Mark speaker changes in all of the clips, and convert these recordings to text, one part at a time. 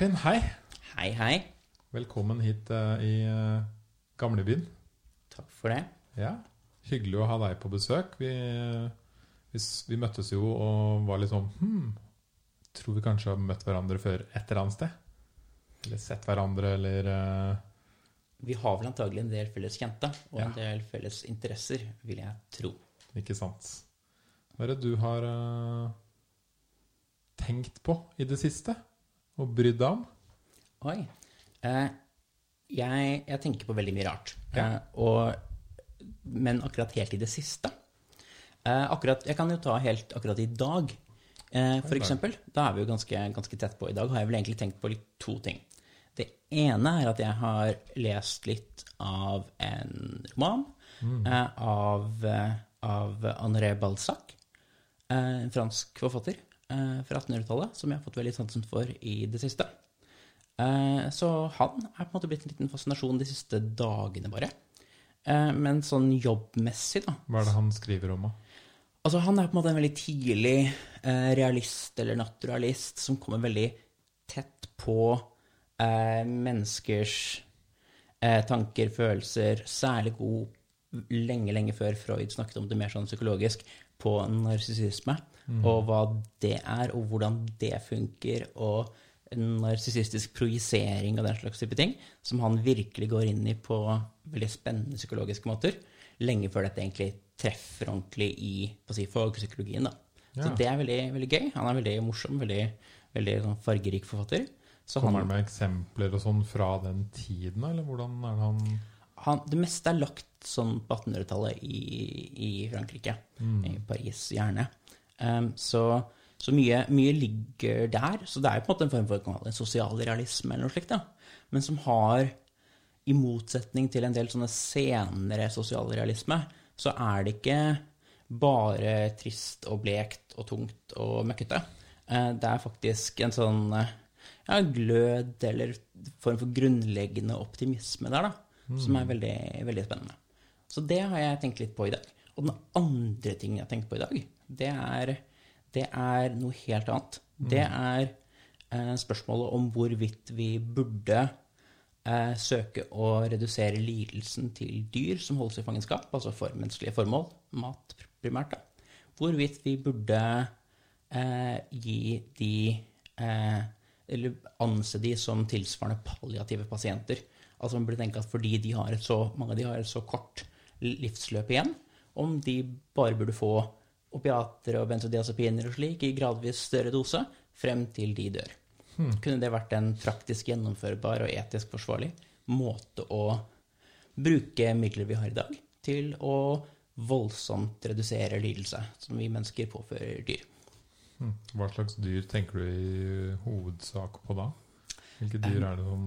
Speaker 1: Martin, hei.
Speaker 2: Hei, hei.
Speaker 1: Velkommen hit uh, i uh, gamlebyen.
Speaker 2: Takk for det.
Speaker 1: Ja, Hyggelig å ha deg på besøk. Vi, vi, vi møttes jo og var litt sånn Hm, tror vi kanskje har møtt hverandre før et eller annet sted? Eller sett hverandre, eller uh...
Speaker 2: Vi har vel antagelig en del felles kjente og
Speaker 1: Ja.
Speaker 2: en del felles interesser, vil jeg tro.
Speaker 1: Ikke sant? Hva er det du har uh, tenkt på i det siste? Og brydd deg om?
Speaker 2: Oi. Eh, jeg, jeg tenker på veldig mye rart.
Speaker 1: Ja.
Speaker 2: Eh, og, men akkurat helt i det siste eh, akkurat, Jeg kan jo ta helt akkurat i dag. Eh, for eksempel. Da er vi jo ganske, ganske tett på. I dag har jeg vel egentlig tenkt på litt to ting. Det ene er at jeg har lest litt av en roman eh, av, eh, av André Balzac, eh, en fransk forfatter eh, fra 1800-tallet, som jeg har fått veldig sansen for i det siste. Eh, Så han er på en måte blitt en liten fascinasjon de siste dagene, bare. Eh, Men sånn jobbmessig, da,
Speaker 1: Hva er det han skriver om? da?
Speaker 2: Altså, han er på en måte en veldig tidlig eh, realist eller naturalist som kommer veldig tett på eh, menneskers eh, tanker, følelser, særlig god lenge, lenge før Freud snakket om det mer sånn psykologisk, på narsissisme, og hva det er, og hvordan det funker, og narsissistisk projisering og den slags type ting, som han virkelig går inn i på veldig spennende psykologiske måter, lenge før dette egentlig treffer ordentlig i si, fagpsykologien. Da. Så det er veldig, veldig gøy. Han er veldig morsom, veldig, veldig sånn fargerik forfatter. Så
Speaker 1: Kommer
Speaker 2: han,
Speaker 1: han med eksempler og sånn fra den tiden, eller hvordan er han
Speaker 2: han, det meste er lagt sånn på 1800-tallet i, i Frankrike. I Paris, gjerne. Um, så så mye, mye ligger der. Så det er jo på en måte en form for en sosial realisme eller noe slikt. Da. Men som har, i motsetning til en del sånne senere sosialrealisme, så er det ikke bare trist og blekt og tungt og møkkete. Eh, Det er faktisk en sånn ja, glød eller form for grunnleggende optimisme der, da, som er veldig, veldig spennende. Så det har jeg tenkt litt på i dag. Og den andre tingen jeg har tenkt på i dag, det er, det er noe helt annet. Det er eh, spørsmålet om hvorvidt vi burde eh, søke å redusere lidelsen til dyr som holdes i fangenskap, altså for menneskelige formål, mat primært, da. Hvorvidt vi burde eh, gi de eh, Eller anse de som tilsvarende palliative pasienter. Altså man burde tenke at fordi de har et så, mange av de har et så kort livsløp igjen, om de bare burde få opiater og benzodiazepiner og slik i gradvis større dose frem til de dør. Kunne det vært en praktisk gjennomførbar og etisk forsvarlig måte å bruke midler vi har i dag, til å voldsomt redusere lidelse som vi mennesker påfører dyr?
Speaker 1: Hmm. Hva slags dyr tenker du i hovedsak på da? Hvilke dyr er det som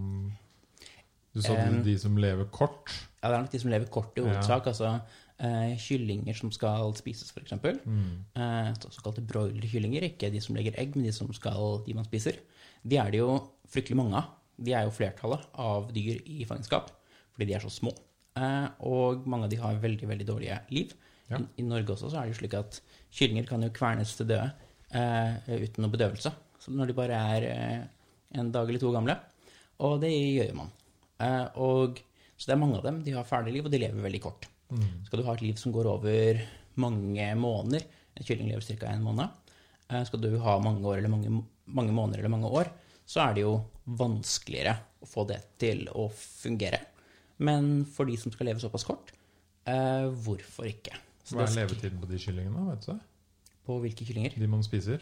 Speaker 1: Du sa
Speaker 2: um,
Speaker 1: de, som lever kort.
Speaker 2: Ja, det er nok de som lever kort i hovedsak. Altså eh, kyllinger som skal spises, f.eks. Eh, såkalte broilerkyllinger. Ikke de som legger egg, men de, som skal, de man spiser. De er det jo fryktelig mange av. De er jo flertallet av dyr i fangenskap fordi de er så små. Eh, og mange av de har veldig, veldig dårlige liv.
Speaker 1: Ja.
Speaker 2: I, I Norge også så er det jo slik at kyllinger kan jo kvernes til døde eh, uten noe bedøvelse. Så når de bare er eh, en dag eller to gamle. Og det gjør man. Eh, og, så det er mange av dem. De har ferdig liv, og de lever veldig kort. Skal du ha et liv som går over mange måneder En kylling lever ca. en måned. Eh, skal du ha mange år eller mange, mange måneder eller mange år, så er det jo vanskeligere å få det til å fungere. Men for de som skal leve såpass kort, eh, hvorfor ikke? Så
Speaker 1: Hva er levetiden på de kyllingene? vet du?
Speaker 2: På hvilke kyllinger?
Speaker 1: De man spiser?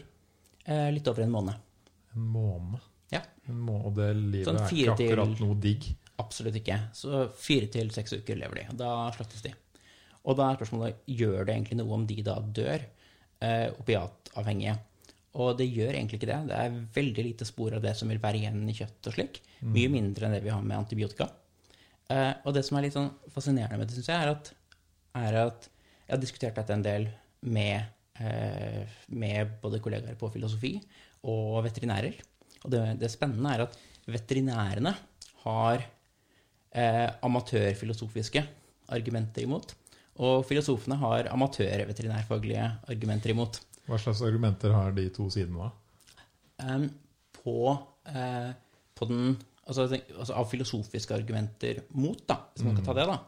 Speaker 2: Eh, litt over en måned.
Speaker 1: En måned.
Speaker 2: Ja,
Speaker 1: En måned og det livet
Speaker 2: Sånn
Speaker 1: er ikke akkurat
Speaker 2: til-
Speaker 1: noe digg.
Speaker 2: absolutt ikke. Så fire til seks uker lever de, da slaktes de. Og da er spørsmålet gjør det egentlig noe om de da dør, eh, opiatavhengige. Og det gjør egentlig ikke det. Det er veldig lite spor av det som vil være igjen i kjøtt og slik. Mye mindre enn det vi har med antibiotika. Eh, og det som er litt sånn fascinerende med det, syns jeg, er at, er at jeg har diskutert dette en del med, eh, med både kollegaer på filosofi og veterinærer. Og det, det spennende er at veterinærene har eh, amatørfilosofiske argumenter imot. Og filosofene har amatørveterinærfaglige argumenter imot.
Speaker 1: Hva slags argumenter har de to sidene da?
Speaker 2: Um, på uh, på den altså, altså av filosofiske argumenter mot, da, hvis man kan ta det, da.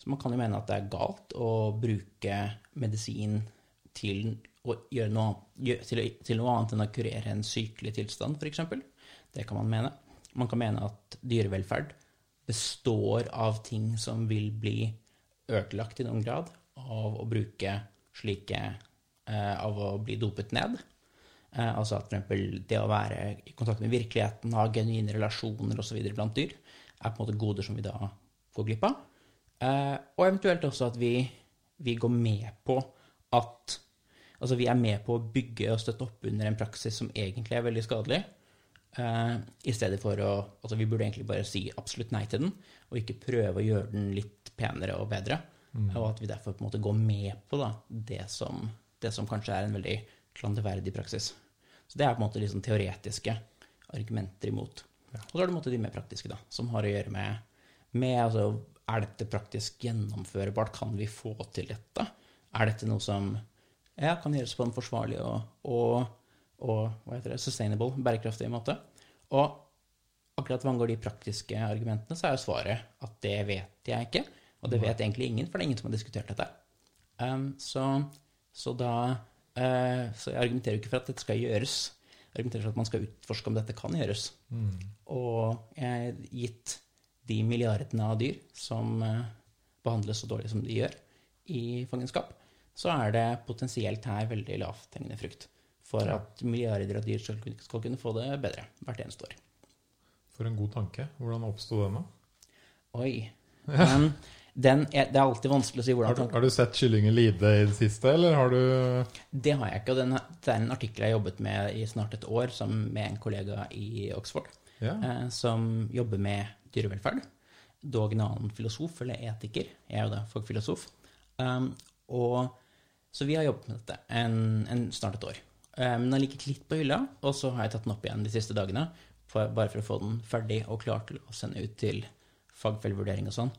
Speaker 2: Så man kan jo mene at det er galt å bruke medisin til å gjøre noe, til, til noe annet enn å kurere en sykelig tilstand, f.eks. Det kan man mene. Man kan mene at dyrevelferd består av ting som vil bli ødelagt i noen grad av å bruke slike eh, Av å bli dopet ned. Eh, altså at f.eks. det å være i kontakt med virkeligheten, ha genuine relasjoner osv. blant dyr, er på en måte goder som vi da går glipp av. Eh, og eventuelt også at vi, vi går med på at Altså vi er med på å bygge og støtte opp under en praksis som egentlig er veldig skadelig. Uh, I stedet for å Altså vi burde egentlig bare si absolutt nei til den, og ikke prøve å gjøre den litt penere og bedre. Og at vi derfor på en måte går med på da, det, som, det som kanskje er en veldig klanderverdig praksis. Så det er på en måte liksom teoretiske argumenter imot. Og så er det på en måte de mer praktiske, da, som har å gjøre med, med altså, Er dette praktisk gjennomførbart? Kan vi få til dette? Er dette noe som ja, kan gjøres på en forsvarlig og, og, og hva heter det, sustainable, bærekraftig måte? Og akkurat hva angår de praktiske argumentene, så er jo svaret at det vet jeg ikke. Og det vet egentlig ingen, for det er ingen som har diskutert dette. Um, så, så da uh, Så jeg argumenterer jo ikke for at dette skal gjøres. Jeg argumenterer for at man skal utforske om dette kan gjøres. Og jeg, gitt de milliardene av dyr som uh, behandles så dårlig som de gjør i fangenskap, så er det potensielt her veldig lavthengende frukt for at milliarder av dyr skal, skal kunne få det bedre hvert eneste år.
Speaker 1: For en god tanke. Hvordan oppsto den, da?
Speaker 2: Oi. Um, den er, det er alltid vanskelig å si
Speaker 1: Har
Speaker 2: hvordan
Speaker 1: du, har du sett kyllingen lide i det siste, eller har du
Speaker 2: Det har jeg ikke. og den, Det er en artikkel jeg har jobbet med i snart et år med en kollega i Oxford,
Speaker 1: Ja.
Speaker 2: eh, som jobber med dyrevelferd. Dog en annen filosof, eller etiker. Jeg er jo da fagfilosof. Um, og, så vi har jobbet med dette en, en snart et år. Um, den har ligget litt på hylla, og så har jeg tatt den opp igjen de siste dagene. For, bare for å få den ferdig og klar til å sende ut til fagfellevurdering og sånn.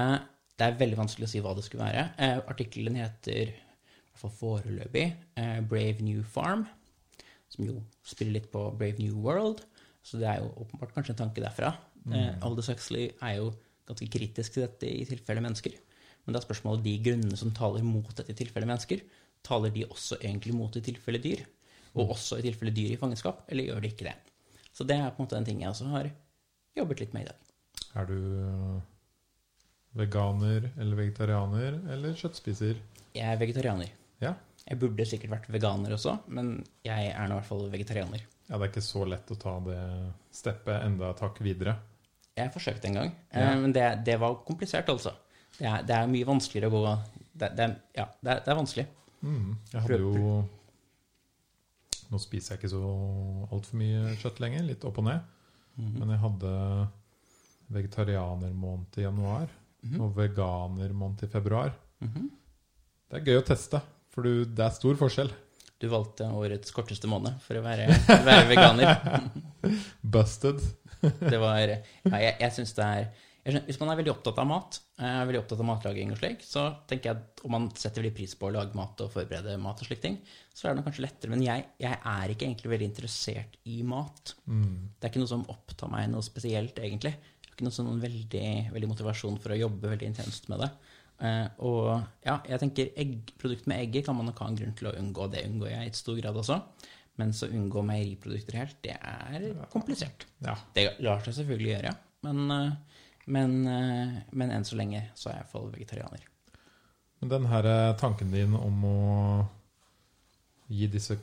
Speaker 2: Eh, det er veldig vanskelig å si hva det skulle være. Eh, artikkelen heter, i hvert fall foreløpig, eh, Brave New Farm, som jo spiller litt på Brave New World. Så det er jo åpenbart kanskje en tanke derfra. Eh, Aldous Huxley er jo ganske kritisk til dette i tilfelle mennesker. Men da er spørsmålet de grunnene som taler mot dette i tilfelle mennesker, taler de også egentlig mot i tilfelle dyr? Og også i tilfelle dyr i fangenskap, eller gjør de ikke det? Så det er på en måte den ting jeg også har jobbet litt med i dag.
Speaker 1: Er du veganer eller vegetarianer eller kjøttspiser?
Speaker 2: Jeg er vegetarianer.
Speaker 1: Ja.
Speaker 2: Jeg burde sikkert vært veganer også, men jeg er nå i hvert fall vegetarianer.
Speaker 1: ja, det er ikke så lett å ta det steppet enda et hakk videre.
Speaker 2: Jeg forsøkte en gang,
Speaker 1: Ja.
Speaker 2: eh, men det, det var komplisert, altså. Det er, det er mye vanskeligere å gå det, det, Ja, det er, det er vanskelig.
Speaker 1: Mm. Jeg hadde jo Nå spiser jeg ikke så altfor mye kjøtt lenger, litt opp og ned. Men jeg hadde vegetarianermåned i januar og veganermåned i februar.
Speaker 2: Mhm.
Speaker 1: Det er gøy å teste, for du, det er stor forskjell.
Speaker 2: Du valgte årets korteste måned for å være, være veganer.
Speaker 1: Busted.
Speaker 2: Det var Ja, jeg, jeg syns det er skjønner, Hvis man er veldig opptatt av mat, er veldig opptatt av matlaging og slik, så tenker jeg at om man setter veldig pris på å lage mat og forberede mat og slike ting, så er det kanskje lettere. Men jeg, jeg er ikke egentlig veldig interessert i mat. Det er ikke noe som opptar meg noe spesielt, egentlig. Ikke noe sånn veldig, veldig motivasjon for å jobbe veldig intenst med det. Eh, og ja, jeg tenker egg, produkt med egg kan man nok ha en grunn til å unngå. Det unngår jeg i stor grad også. Men så unngå meieriprodukter helt, det er komplisert.
Speaker 1: Ja.
Speaker 2: Det lar seg selvfølgelig gjøre, men, eh, men, eh, men enn så lenge så er jeg iallfall vegetarianer.
Speaker 1: Men den her tanken din om å gi disse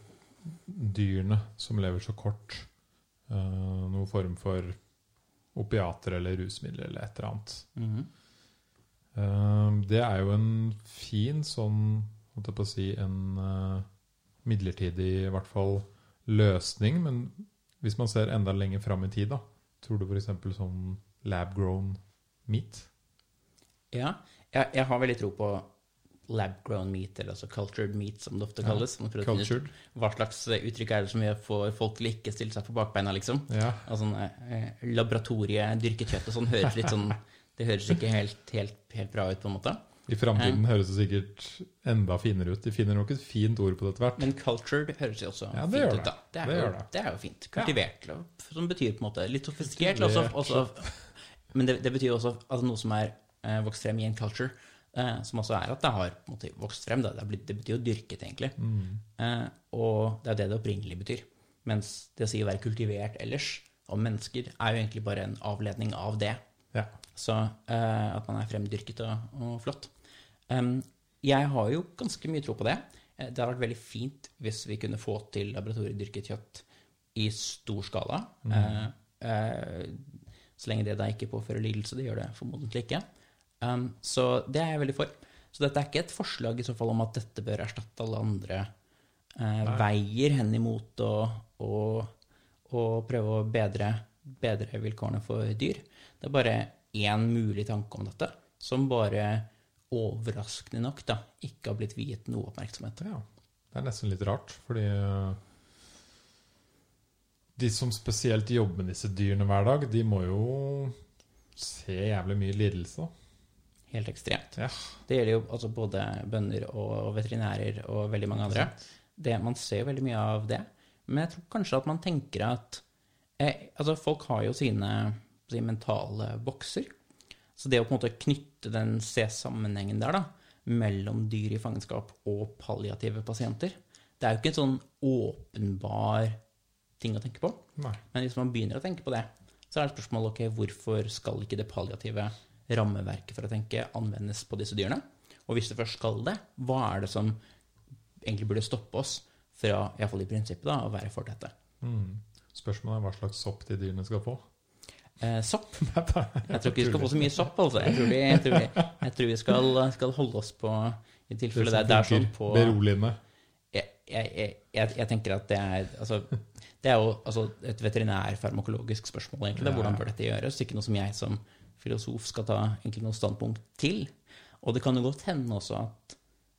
Speaker 1: dyrene som lever så kort, noen form for opiater eller rusmidler eller et eller annet
Speaker 2: Mm
Speaker 1: -hmm. Det er jo en fin sånn, holdt jeg på å si, en eh, midlertidig i hvert fall løsning. Men hvis man ser enda lenger fram i tid, da, tror du f.eks. sånn lab-grown meat?
Speaker 2: Ja, jeg, jeg har veldig tro på lab-grown meat, eller altså cultured meat, som det ofte kalles.
Speaker 1: Ja?
Speaker 2: Hva slags uttrykk er det som gjør for folk til ikke stille seg på bakbeina, liksom?
Speaker 1: Ja.
Speaker 2: Altså, eh, laboratoriedyrket kjøtt og sånn høres litt sånn Det høres ikke helt, helt, helt bra ut, på en måte.
Speaker 1: I framtiden høres det sikkert enda finere ut. De finner nok et fint ord på det etter hvert.
Speaker 2: Men cultured høres jo også
Speaker 1: Ja,
Speaker 2: fint ut, da. Det er,
Speaker 1: Det
Speaker 2: jo,
Speaker 1: det.
Speaker 2: det er jo fint. Kultivert, som betyr på en måte litt sofistikert. Også, også, men det, det betyr også altså, noe som er eh, vokst frem i en culture, eh, som også er at det har måte, vokst frem. Det, blitt, det betyr jo dyrket, egentlig. Eh, og det er det det opprinnelig betyr. Mens det å si å være kultivert ellers, om mennesker, er jo egentlig bare en avledning av det.
Speaker 1: Ja.
Speaker 2: Så eh, at man er fremdyrket og, og flott. Um, jeg har jo ganske mye tro på det. Eh, Det har vært veldig fint hvis vi kunne få til laboratoriedyrket kjøtt i stor skala. Mm. Uh, uh, så lenge det da ikke påfører lidelse. Det gjør det formodentlig ikke. Um, så det er jeg veldig for. Så dette er ikke et forslag i så fall om at dette bør erstatte alle andre uh, veier hen imot å, å, å prøve å bedre, bedre vilkårene for dyr. Det er bare én mulig tanke om dette, som bare overraskende nok da, ikke har blitt viet noe oppmerksomhet.
Speaker 1: ja. Det er nesten litt rart, fordi øh, de som spesielt jobber med disse dyrene hver dag, de må jo se jævlig mye lidelse.
Speaker 2: Helt ekstremt.
Speaker 1: Ja.
Speaker 2: Det gjelder jo altså både bønder og veterinærer og veldig mange andre. Det, man ser jo veldig mye av det. Men jeg tror kanskje at man tenker at eh, Altså, folk har jo sine si, mentale bokser. Så det å på en måte knytte den, se sammenhengen der, da, mellom dyr i fangenskap og palliative pasienter, det er jo ikke en sånn åpenbar ting å tenke på.
Speaker 1: Nei.
Speaker 2: Men hvis man begynner å tenke på det, så er det spørsmålet ok, hvorfor skal ikke det palliative rammeverket for å tenke anvendes på disse dyrene? Og hvis det først skal det, hva er det som egentlig burde stoppe oss fra, iallfall i prinsippet, da, å være for dette?
Speaker 1: Mm. Spørsmålet er hva slags sopp de dyrene skal få.
Speaker 2: Eh, sopp. Jeg tror ikke vi skal få så mye sopp, altså. Jeg tror vi, jeg tror vi, jeg tror vi skal, skal holde oss på i tilfelle det, det er sånn på
Speaker 1: Beroligende.
Speaker 2: jeg, jeg, jeg, jeg, jeg tenker at det er altså, Det er jo altså, et veterinærfarmakologisk spørsmål, egentlig. Det, hvordan bør dette gjøres? Ikke noe som jeg som filosof skal ta egentlig noe standpunkt til. Og det kan jo godt hende også at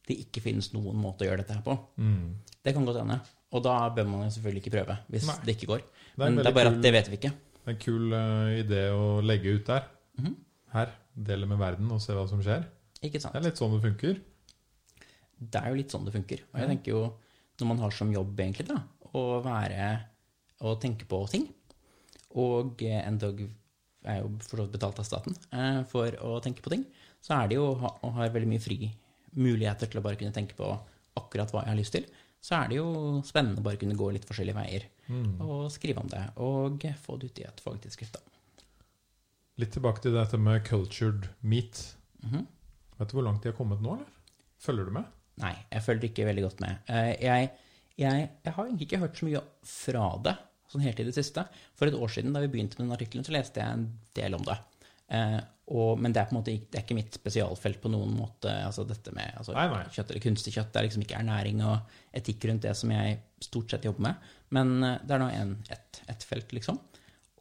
Speaker 2: det ikke finnes noen måte å gjøre dette her på.
Speaker 1: Mm.
Speaker 2: Det kan godt hende. Og da bør man jo selvfølgelig ikke prøve, hvis
Speaker 1: Nei.
Speaker 2: det ikke går.
Speaker 1: Det
Speaker 2: Men det er bare
Speaker 1: kul-
Speaker 2: at det vet vi ikke.
Speaker 1: Det er en kul uh, idé å legge ut der.
Speaker 2: Mhm.
Speaker 1: Her. Dele med verden og se hva som skjer.
Speaker 2: Ikke sant?
Speaker 1: Det er litt sånn det funker.
Speaker 2: Det er jo litt sånn det funker. Og jeg tenker jo, når man har som jobb egentlig da, å være å tenke på ting, og eh, endog er jo for så vidt betalt av staten eh, for å tenke på ting, så er det jo å ha, veldig mye fri muligheter til å bare kunne tenke på akkurat hva jeg har lyst til. Så er det jo spennende å bare kunne gå litt forskjellige veier og skrive om det, og få det ut i et fagtidsskrift. da.
Speaker 1: Litt tilbake til dette med cultured meat.
Speaker 2: Mhm.
Speaker 1: Vet du hvor langt de har kommet nå, eller? Følger du med?
Speaker 2: Nei, jeg følger ikke veldig godt med. Eh, Jeg, jeg, jeg har egentlig ikke hørt så mye fra det sånn helt i det siste. For et år siden da vi begynte med den artikkelen, så leste jeg en del om det. Eh, og, men det er på en måte det er ikke mitt spesialfelt på noen måte. altså dette med altså,
Speaker 1: Nei, nei.
Speaker 2: Kjøtt eller kunstig kjøtt. Det er liksom ikke ernæring og etikk rundt det som jeg stort sett jobber med. Men eh, det er nå ett et, et felt, liksom.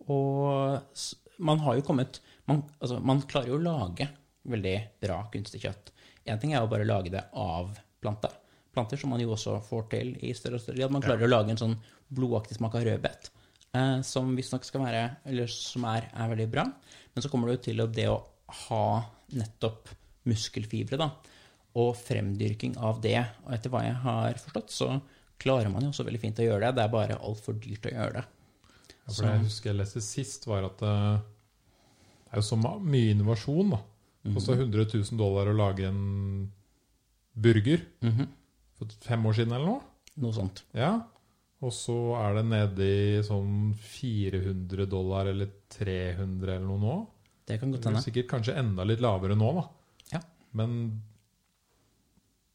Speaker 2: Og man har jo kommet man, altså, man klarer jo å lage veldig bra kunstig kjøtt. Én ting er jo bare å lage det av planter. Planter som man jo også får til i større og større grad. Man klarer å lage en sånn blodaktig smak av rødbet, eh, som visstnok skal være Eller som er, er veldig bra. Men så kommer det jo til det å ha nettopp muskelfibre, da, og fremdyrking av det. Og etter hva jeg har forstått, så klarer man jo også veldig fint å gjøre det. Det er bare altfor dyrt å gjøre det.
Speaker 1: Ja, for det jeg husker jeg leste sist, var at eh, det er jo så mye innovasjon. da. Kosta 100 000 dollar å lage en burger
Speaker 2: Mhm.
Speaker 1: For fem år siden eller noe.
Speaker 2: Noe sånt.
Speaker 1: Ja. Og så er det nede i sånn 400 dollar eller 300 eller noe nå.
Speaker 2: Det kan godt hende.
Speaker 1: sikkert kanskje enda litt lavere nå, da.
Speaker 2: Ja.
Speaker 1: Men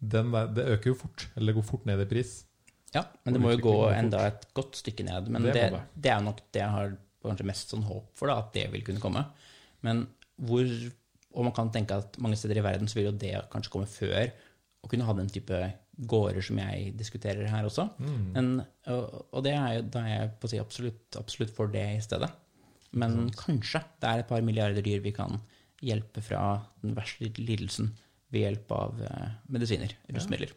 Speaker 1: den der, det øker jo fort. Eller det går fort ned i pris.
Speaker 2: Ja, men det må jo gå enda et godt stykke ned. Men
Speaker 1: Det
Speaker 2: det, det,
Speaker 1: det.
Speaker 2: er nok det jeg har kanskje mest sånn håp for, da, at det vil kunne komme. Men hvor Og man kan tenke at mange steder i verden så vil jo det kanskje komme før å kunne ha den type gårder som jeg diskuterer her også.
Speaker 1: Mm.
Speaker 2: Men, og, og det er jo, da er jeg på å si absolutt, absolutt for det i stedet. Men kanskje det er et par milliarder dyr vi kan hjelpe fra den verste lidelsen ved hjelp av uh, medisiner, rusmidler.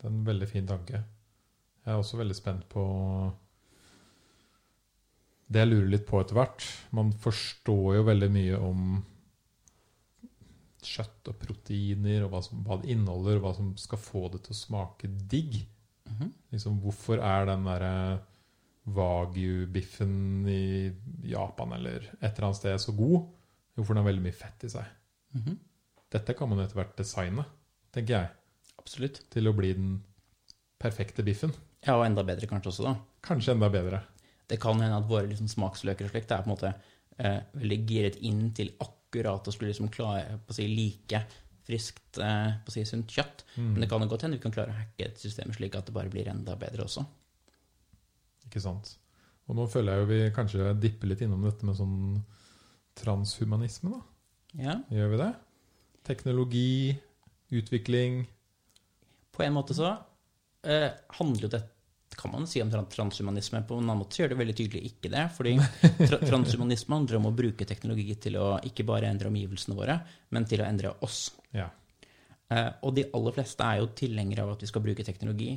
Speaker 1: Det er en veldig fin tanke. Jeg er også veldig spent på Det jeg lurer litt på etter hvert Man forstår jo veldig mye om kjøtt og proteiner, og hva, som, hva det inneholder, og hva som skal få det til å smake digg.
Speaker 2: Mhm.
Speaker 1: Liksom, hvorfor er den derre wagyu-biffen i Japan eller et eller annet sted så god? Hvorfor den har veldig mye fett i seg.
Speaker 2: Mhm.
Speaker 1: Dette kan man etter hvert designe, tenker jeg,
Speaker 2: Absolutt.
Speaker 1: til å bli den perfekte biffen.
Speaker 2: Ja, og enda bedre kanskje også, da.
Speaker 1: Kanskje enda bedre.
Speaker 2: Det kan hende at våre liksom smaksløker og slikt er på en måte eh, veldig giret inn til akkurat å skulle liksom klare på å si, like friskt, eh, på å si, sunt kjøtt. Men det kan godt hende vi kan klare å hacke et system slik at det bare blir enda bedre også.
Speaker 1: Ikke sant? Og nå føler jeg jo vi kanskje dipper litt innom dette med sånn transhumanisme, da.
Speaker 2: Ja,
Speaker 1: Gjør vi det? Teknologi, utvikling
Speaker 2: på en måte så eh, handler jo det kan man si om transhumanisme. På en annen måte gjør det veldig tydelig ikke det. Fordi tra transhumanisme handler om å bruke teknologi til å ikke bare endre omgivelsene våre, men til å endre oss.
Speaker 1: Ja.
Speaker 2: Uh, og de aller fleste er jo tilhengere av at vi skal bruke teknologi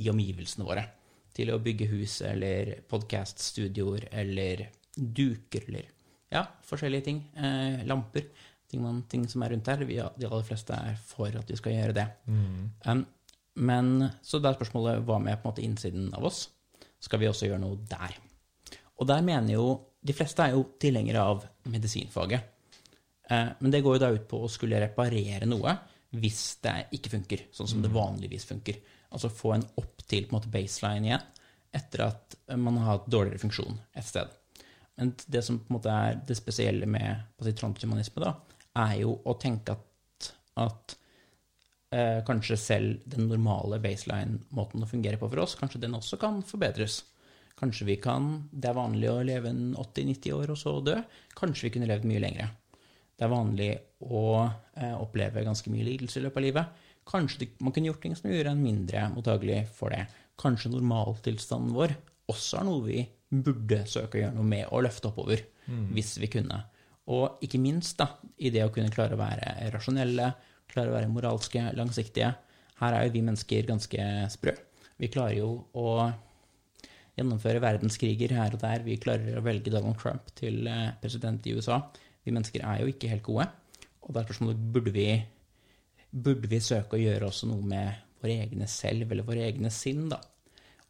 Speaker 2: i omgivelsene våre. Til å bygge hus eller podkaststudioer eller duker eller ja, forskjellige ting. Uh, lamper. Ting, man, ting som er rundt her. Vi, de aller fleste er for at vi skal gjøre det. Um, men så da er spørsmålet hva med på en måte innsiden av oss? Skal vi også gjøre noe der? Og der mener jo De fleste er jo tilhengere av medisinfaget. Eh, men det går jo da ut på å skulle reparere noe hvis det ikke funker, sånn som det vanligvis funker. Altså få en opp til på en måte baseline igjen etter at man har hatt dårligere funksjon et sted. Men det som på en måte er det spesielle med på si, transhumanisme, da, er jo å tenke at, at eh, kanskje selv den normale baseline-måten å fungere på for oss, kanskje den også kan forbedres. Kanskje vi kan Det er vanlig å leve en 80-90 år og så dø. Kanskje vi kunne levd mye lengre. Det er vanlig å eh, oppleve ganske mye lidelse i løpet av livet. Kanskje det, man kunne gjort ting som gjorde en mindre mottagelig for det. Kanskje normaltilstanden vår også er noe vi burde søke å gjøre noe med og løfte oppover, hvis vi kunne. Og ikke minst da, i det å kunne klare å være rasjonelle, klare å være moralske, langsiktige. Her er jo vi mennesker ganske sprø. Vi klarer jo å gjennomføre verdenskriger her og der. Vi klarer å velge Donald Trump til eh, president i USA. Vi mennesker er jo ikke helt gode. Og da er spørsmålet burde vi, burde vi søke å gjøre også noe med våre egne selv, eller våre egne sinn, da.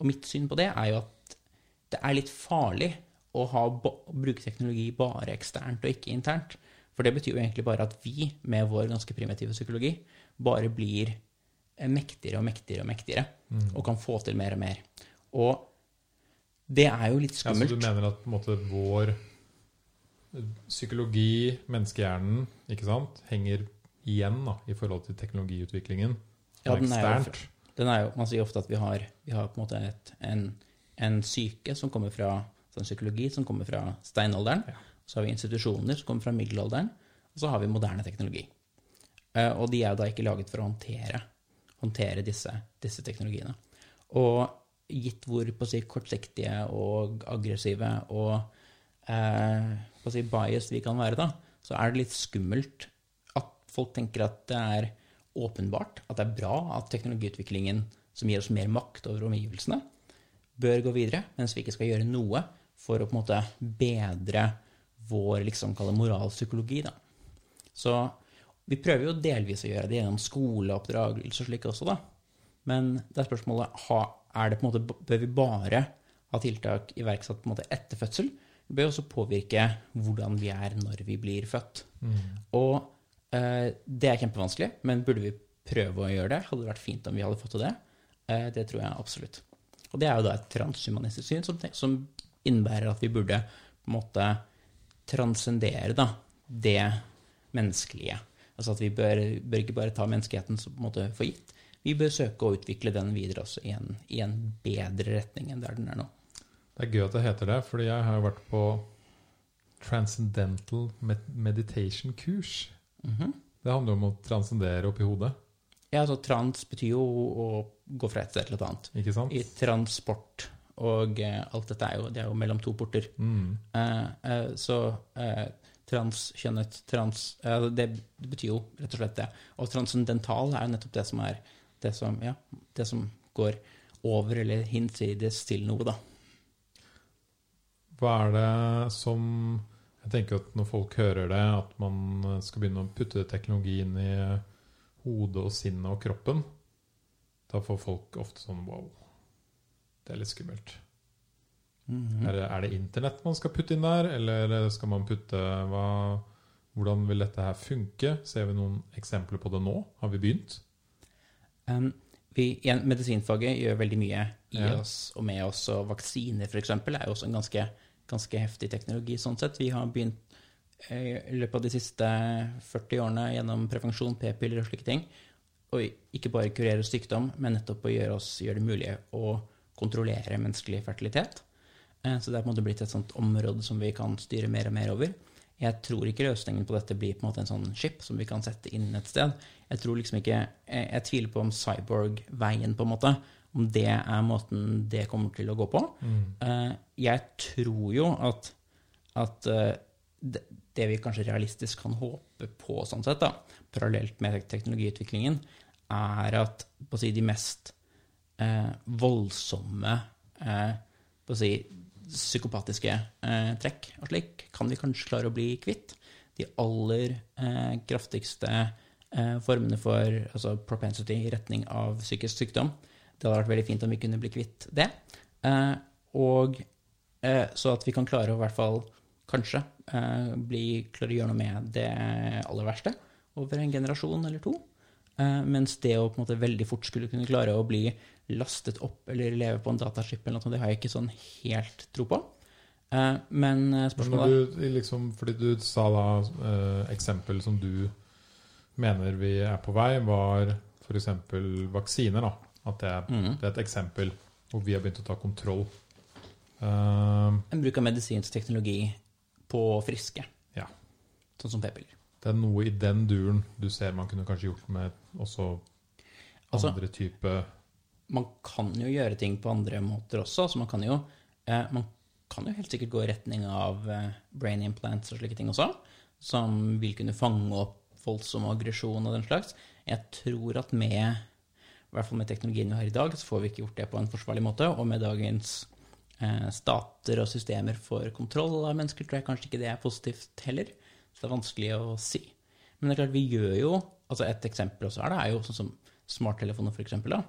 Speaker 2: Og mitt syn på det er jo at det er litt farlig å, ha, å bruke teknologi bare eksternt og ikke internt. For det betyr jo egentlig bare at vi, med vår ganske primitive psykologi, bare blir eh, mektigere og mektigere og mektigere, og kan få til mer og mer. Og det er jo litt
Speaker 1: Ja, så
Speaker 2: skummelt.
Speaker 1: du mener at på en måte vår psykologi, menneskehjernen, ikke sant, henger igjen da, i forhold til teknologiutviklingen?
Speaker 2: Ja, den er jo- Den er jo, Man sier ofte at vi har, vi har på en måte et, en, en syke som kommer fra sånn psykologi som kommer fra steinalderen. Så har vi institusjoner som kommer fra middelalderen. Og så har vi moderne teknologi. Eh, og de er jo da ikke laget for å håndtere, håndtere disse, disse teknologiene. Og gitt hvor si, kortsiktige og aggressive og eh, si, biased vi kan være, da, så er det litt skummelt at folk tenker at det er åpenbart at det er bra at teknologiutviklingen som gir oss mer makt over omgivelsene, bør gå videre, mens vi ikke skal gjøre noe for å på en måte bedre vår liksom moralpsykologi. Da. Så vi prøver jo delvis å gjøre det gjennom skoleoppdragelse og slik også, da. Men det er spørsmålet ha, er det på en måte, bør vi bare ha tiltak iverksatt på en måte etter fødsel? Det bør også påvirke hvordan vi er når vi blir født. Og eh, det er kjempevanskelig, men burde vi prøve å gjøre det? Hadde det vært fint om vi hadde fått til det? Eh, det tror jeg absolutt. Og det er jo da et transhumanistisk syn som, som innebærer at vi burde på en måte transcendere da, det menneskelige. Altså at vi bør, bør ikke bare ta menneskeheten for gitt. Vi bør søke å utvikle den videre også i en, i en bedre retning enn der den er nå.
Speaker 1: Det er gøy at det heter det, fordi jeg har vært på Transcendental Meditation-kurs.
Speaker 2: Mhm.
Speaker 1: Det handler om å transcendere oppi hodet,
Speaker 2: Ja, altså trans betyr jo å gå fra et sted til et annet.
Speaker 1: ikke sant?
Speaker 2: I transport og eh, alt dette er jo, det er jo mellom to porter.
Speaker 1: Mm.
Speaker 2: Eh, eh, så transkjønnet, trans det, det betyr jo rett og slett det. Og transcendental er jo nettopp det som er det som, ja, det som går over eller hinsides til noe, da.
Speaker 1: Hva er det som Jeg tenker at når folk hører det, at man skal begynne å putte teknologi inn i hodet og sinnet og kroppen, da får folk ofte sånn wow. Det er litt skummelt.
Speaker 2: Mhm.
Speaker 1: Er, det, er det internett man skal putte inn der, eller skal man putte hva, Hvordan vil dette her funke? Ser vi noen eksempler på det nå? Har vi begynt?
Speaker 2: Um, vi, igjen, medisinfaget gjør veldig mye i
Speaker 1: Ja.
Speaker 2: oss og med oss, og vaksiner f.eks. er jo også en ganske, ganske heftig teknologi sånn sett. Vi har begynt eh, i løpet av de siste 40 årene gjennom prevensjon, p-piller og slike ting, og ikke bare kurere sykdom, men nettopp å gjøre, oss, gjøre det mulig å kontrollere menneskelig fertilitet. Eh, Så det er på en måte blitt et sånt område som vi kan styre mer og mer over. Jeg tror ikke løsningen på dette blir på en måte en sånn chip som vi kan sette inn et sted. Jeg tror liksom ikke, jeg, jeg tviler på om cyborg-veien, på en måte, om det er måten det kommer til å gå på. Mm. Jeg tror jo at, at eh, det, det vi kanskje realistisk kan håpe på, sånn sett, da, parallelt med teknologiutviklingen, er at på å si, de mest eh, voldsomme eh, si, psykopatiske eh, trekk og slik kan vi kanskje klare å bli kvitt. De aller eh, kraftigste eh, formene for altså propensity i retning av psykisk sykdom. Det hadde vært veldig fint om vi kunne bli kvitt det. Eh, og så at vi kan klare å hvert fall kanskje bli, klare å gjøre noe med det aller verste over en generasjon eller to. Mens det å på en måte veldig fort skulle kunne klare å bli lastet opp eller lever på en dataship eller noe, sånt, det har jeg ikke sånn helt tro på. Eh, men eh,
Speaker 1: Men
Speaker 2: spørsmålet
Speaker 1: du, liksom, fordi du sa da eh, eksempel som du mener vi er på vei, var f.eks. vaksiner. da. At det
Speaker 2: Mhm.
Speaker 1: det er et eksempel hvor vi har begynt å ta kontroll. Uh,
Speaker 2: En bruk av medisinsk teknologi på friske,
Speaker 1: ja.
Speaker 2: sånn som p-piller.
Speaker 1: Det er noe i den duren du ser man kunne kanskje gjort med også
Speaker 2: Altså-
Speaker 1: andre type
Speaker 2: Man kan jo gjøre ting på andre måter også. Altså man kan jo, eh, man kan jo helt sikkert gå i retning av eh, brain implants og slike ting også, som vil kunne fange opp voldsom aggresjon og den slags. Jeg tror at med i hvert fall med teknologien vi har i dag, så får vi ikke gjort det på en forsvarlig måte. Og med dagens eh, stater og systemer for kontroll av mennesker, tror jeg kanskje ikke det er positivt heller. Så det er vanskelig å si. Men det er klart, vi gjør jo altså Et eksempel også er det, er jo sånn som smarttelefoner, for eksempel. Da.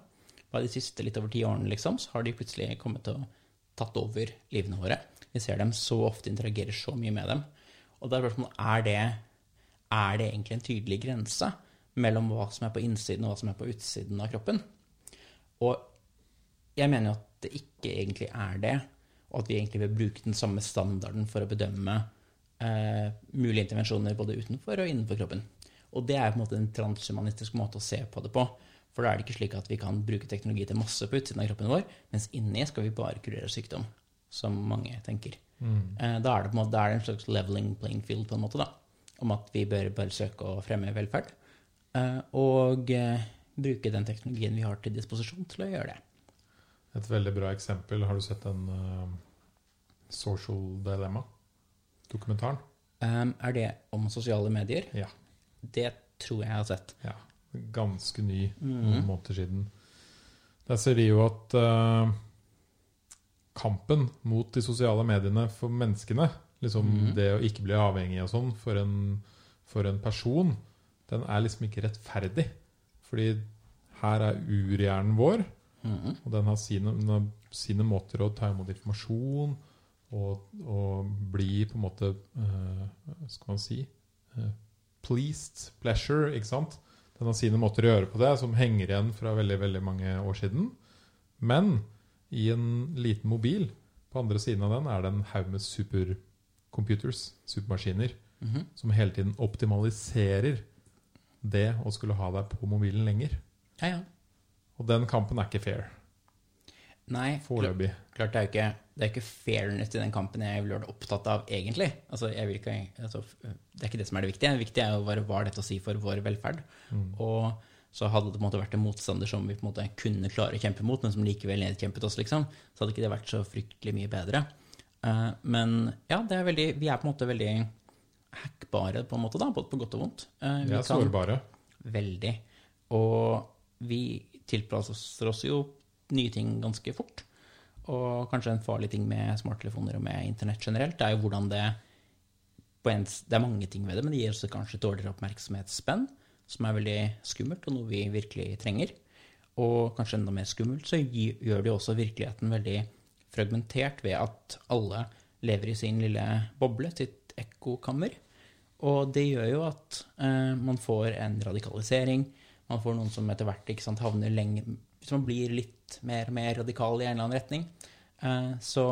Speaker 2: Bare de siste litt over ti årene liksom, så har de plutselig kommet og tatt over livene våre. Vi ser dem så ofte, interagerer så mye med dem. Og da er spørsmålet er det, er det egentlig en tydelig grense mellom hva som er på innsiden og hva som er på utsiden av kroppen. Og jeg mener jo at det ikke egentlig er det, og at vi egentlig vil bruke den samme standarden for å bedømme eh, mulige intervensjoner både utenfor og innenfor kroppen. Og det er på en måte en transhumanistisk måte å se på det på. For da er det ikke slik at vi kan bruke teknologi til masse på utsiden av kroppen vår, mens inni skal vi bare kurere sykdom, som mange tenker. Mm. da er det måte da er det en slags leveling playing field, på en måte, da. Om at vi bør bare søke å fremme velferd. Eh, og eh, bruke den teknologien vi har til disposisjon til å gjøre det.
Speaker 1: Et veldig bra eksempel. Har du sett den uh, Social Dilemma-dokumentaren?
Speaker 2: Um, er det om sosiale medier?
Speaker 1: Ja.
Speaker 2: Det tror jeg jeg har sett.
Speaker 1: ja. Ganske ny, noen måneder siden. Der ser de jo at uh, kampen mot de sosiale mediene for menneskene, liksom
Speaker 2: mm.
Speaker 1: det å ikke bli avhengig og sånn for en, for en person, den er liksom ikke rettferdig. Fordi her er urhjernen vår,
Speaker 2: mm.
Speaker 1: og den har sine, sine måter å ta imot informasjon og, og bli på en måte uh, Hva skal man si? Uh, pleased, pleasure, ikke sant? Den har sine måter å gjøre på det, som henger igjen fra veldig veldig mange år siden. Men i en liten mobil, på andre siden av den, er det en haug med supercomputers, supermaskiner,
Speaker 2: Mhm.
Speaker 1: som hele tiden optimaliserer det å skulle ha deg på mobilen lenger.
Speaker 2: Ja, ja.
Speaker 1: Og den kampen er ikke fair.
Speaker 2: Nei,
Speaker 1: Foreløpig.
Speaker 2: klart det er ikke, det er ikke fairness i den kampen jeg vil være opptatt av, egentlig. Altså, jeg vil ikke, altså, det er ikke det som er det viktige. Det viktige er jo bare hva dette å si for vår velferd.
Speaker 1: Mm.
Speaker 2: Og så hadde det på en måte vært en motstander som vi på en måte kunne klare å kjempe mot, men som likevel nedkjempet oss, liksom, så hadde ikke det vært så fryktelig mye bedre. Uh, men ja, det er veldig, vi er på en måte veldig hackbare, på en måte, da, både på godt og vondt. Eh,
Speaker 1: Vi er sårbare.
Speaker 2: Veldig. Og vi tilpasser oss jo nye ting ganske fort. Og kanskje en farlig ting med smarttelefoner og med internett generelt, det er jo hvordan det en, Det er mange ting ved det, men det gir også kanskje dårligere oppmerksomhetsspenn, som er veldig skummelt, og noe vi virkelig trenger. Og kanskje enda mer skummelt, så gjør det jo også virkeligheten veldig fragmentert ved at alle lever i sin lille boble, sitt ekkokammer. Og det gjør jo at eh, man får en radikalisering. Man får noen som etter hvert sant, havner lenger Hvis man blir litt mer og mer radikal i en eller annen retning, eh, så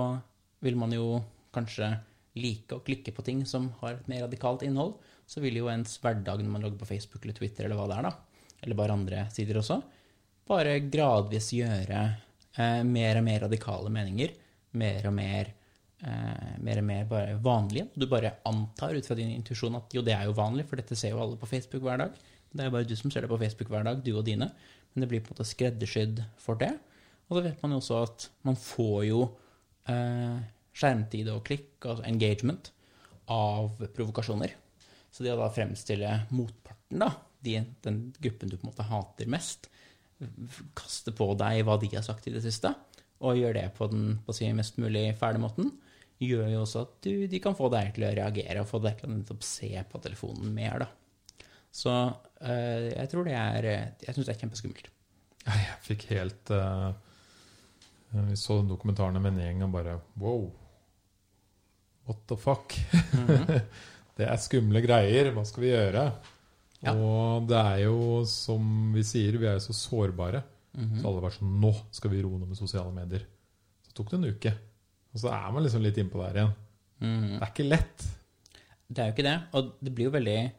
Speaker 2: vil man jo kanskje like å klikke på ting som har et mer radikalt innhold. Så vil jo ens hverdag når man logger på Facebook eller Twitter eller hva det er, da, eller bare andre sider også, bare gradvis gjøre eh, mer og mer radikale meninger mer og mer eh, mer og mer bare vanlige. Du bare antar ut fra din intuisjon at jo, det er jo vanlig, for dette ser jo alle på Facebook hver dag. Det er bare du som ser det på Facebook hver dag, du og dine. Men det blir på en måte skreddersydd for det. Og så vet man jo også at man får jo eh, skjermtid og klikk, altså engagement, av provokasjoner. Så det å da fremstille motparten, da, de, den gruppen du på en måte hater mest, kaste på deg hva de har sagt i det siste, og gjøre det på den på si, mest mulig fæle måten, gjør jo også at du, de kan få deg til å reagere og få deg til å se på telefonen mer. da. Så øh, jeg tror det er Jeg syns det er kjempeskummelt.
Speaker 1: Jeg fikk helt uh, Vi så den dokumentaren med en gjeng og bare Wow! What the fuck? Mm -hmm. det er skumle greier. Hva skal vi gjøre? Ja. Og det er jo, som vi sier, vi er jo så sårbare. Mm -hmm. Så alle var sånn Nå skal vi roe ned med sosiale medier. Så tok det en uke. Og så er man liksom litt innpå der igjen. Mm. Det er ikke lett.
Speaker 2: Det er jo ikke det. Og det blir jo veldig,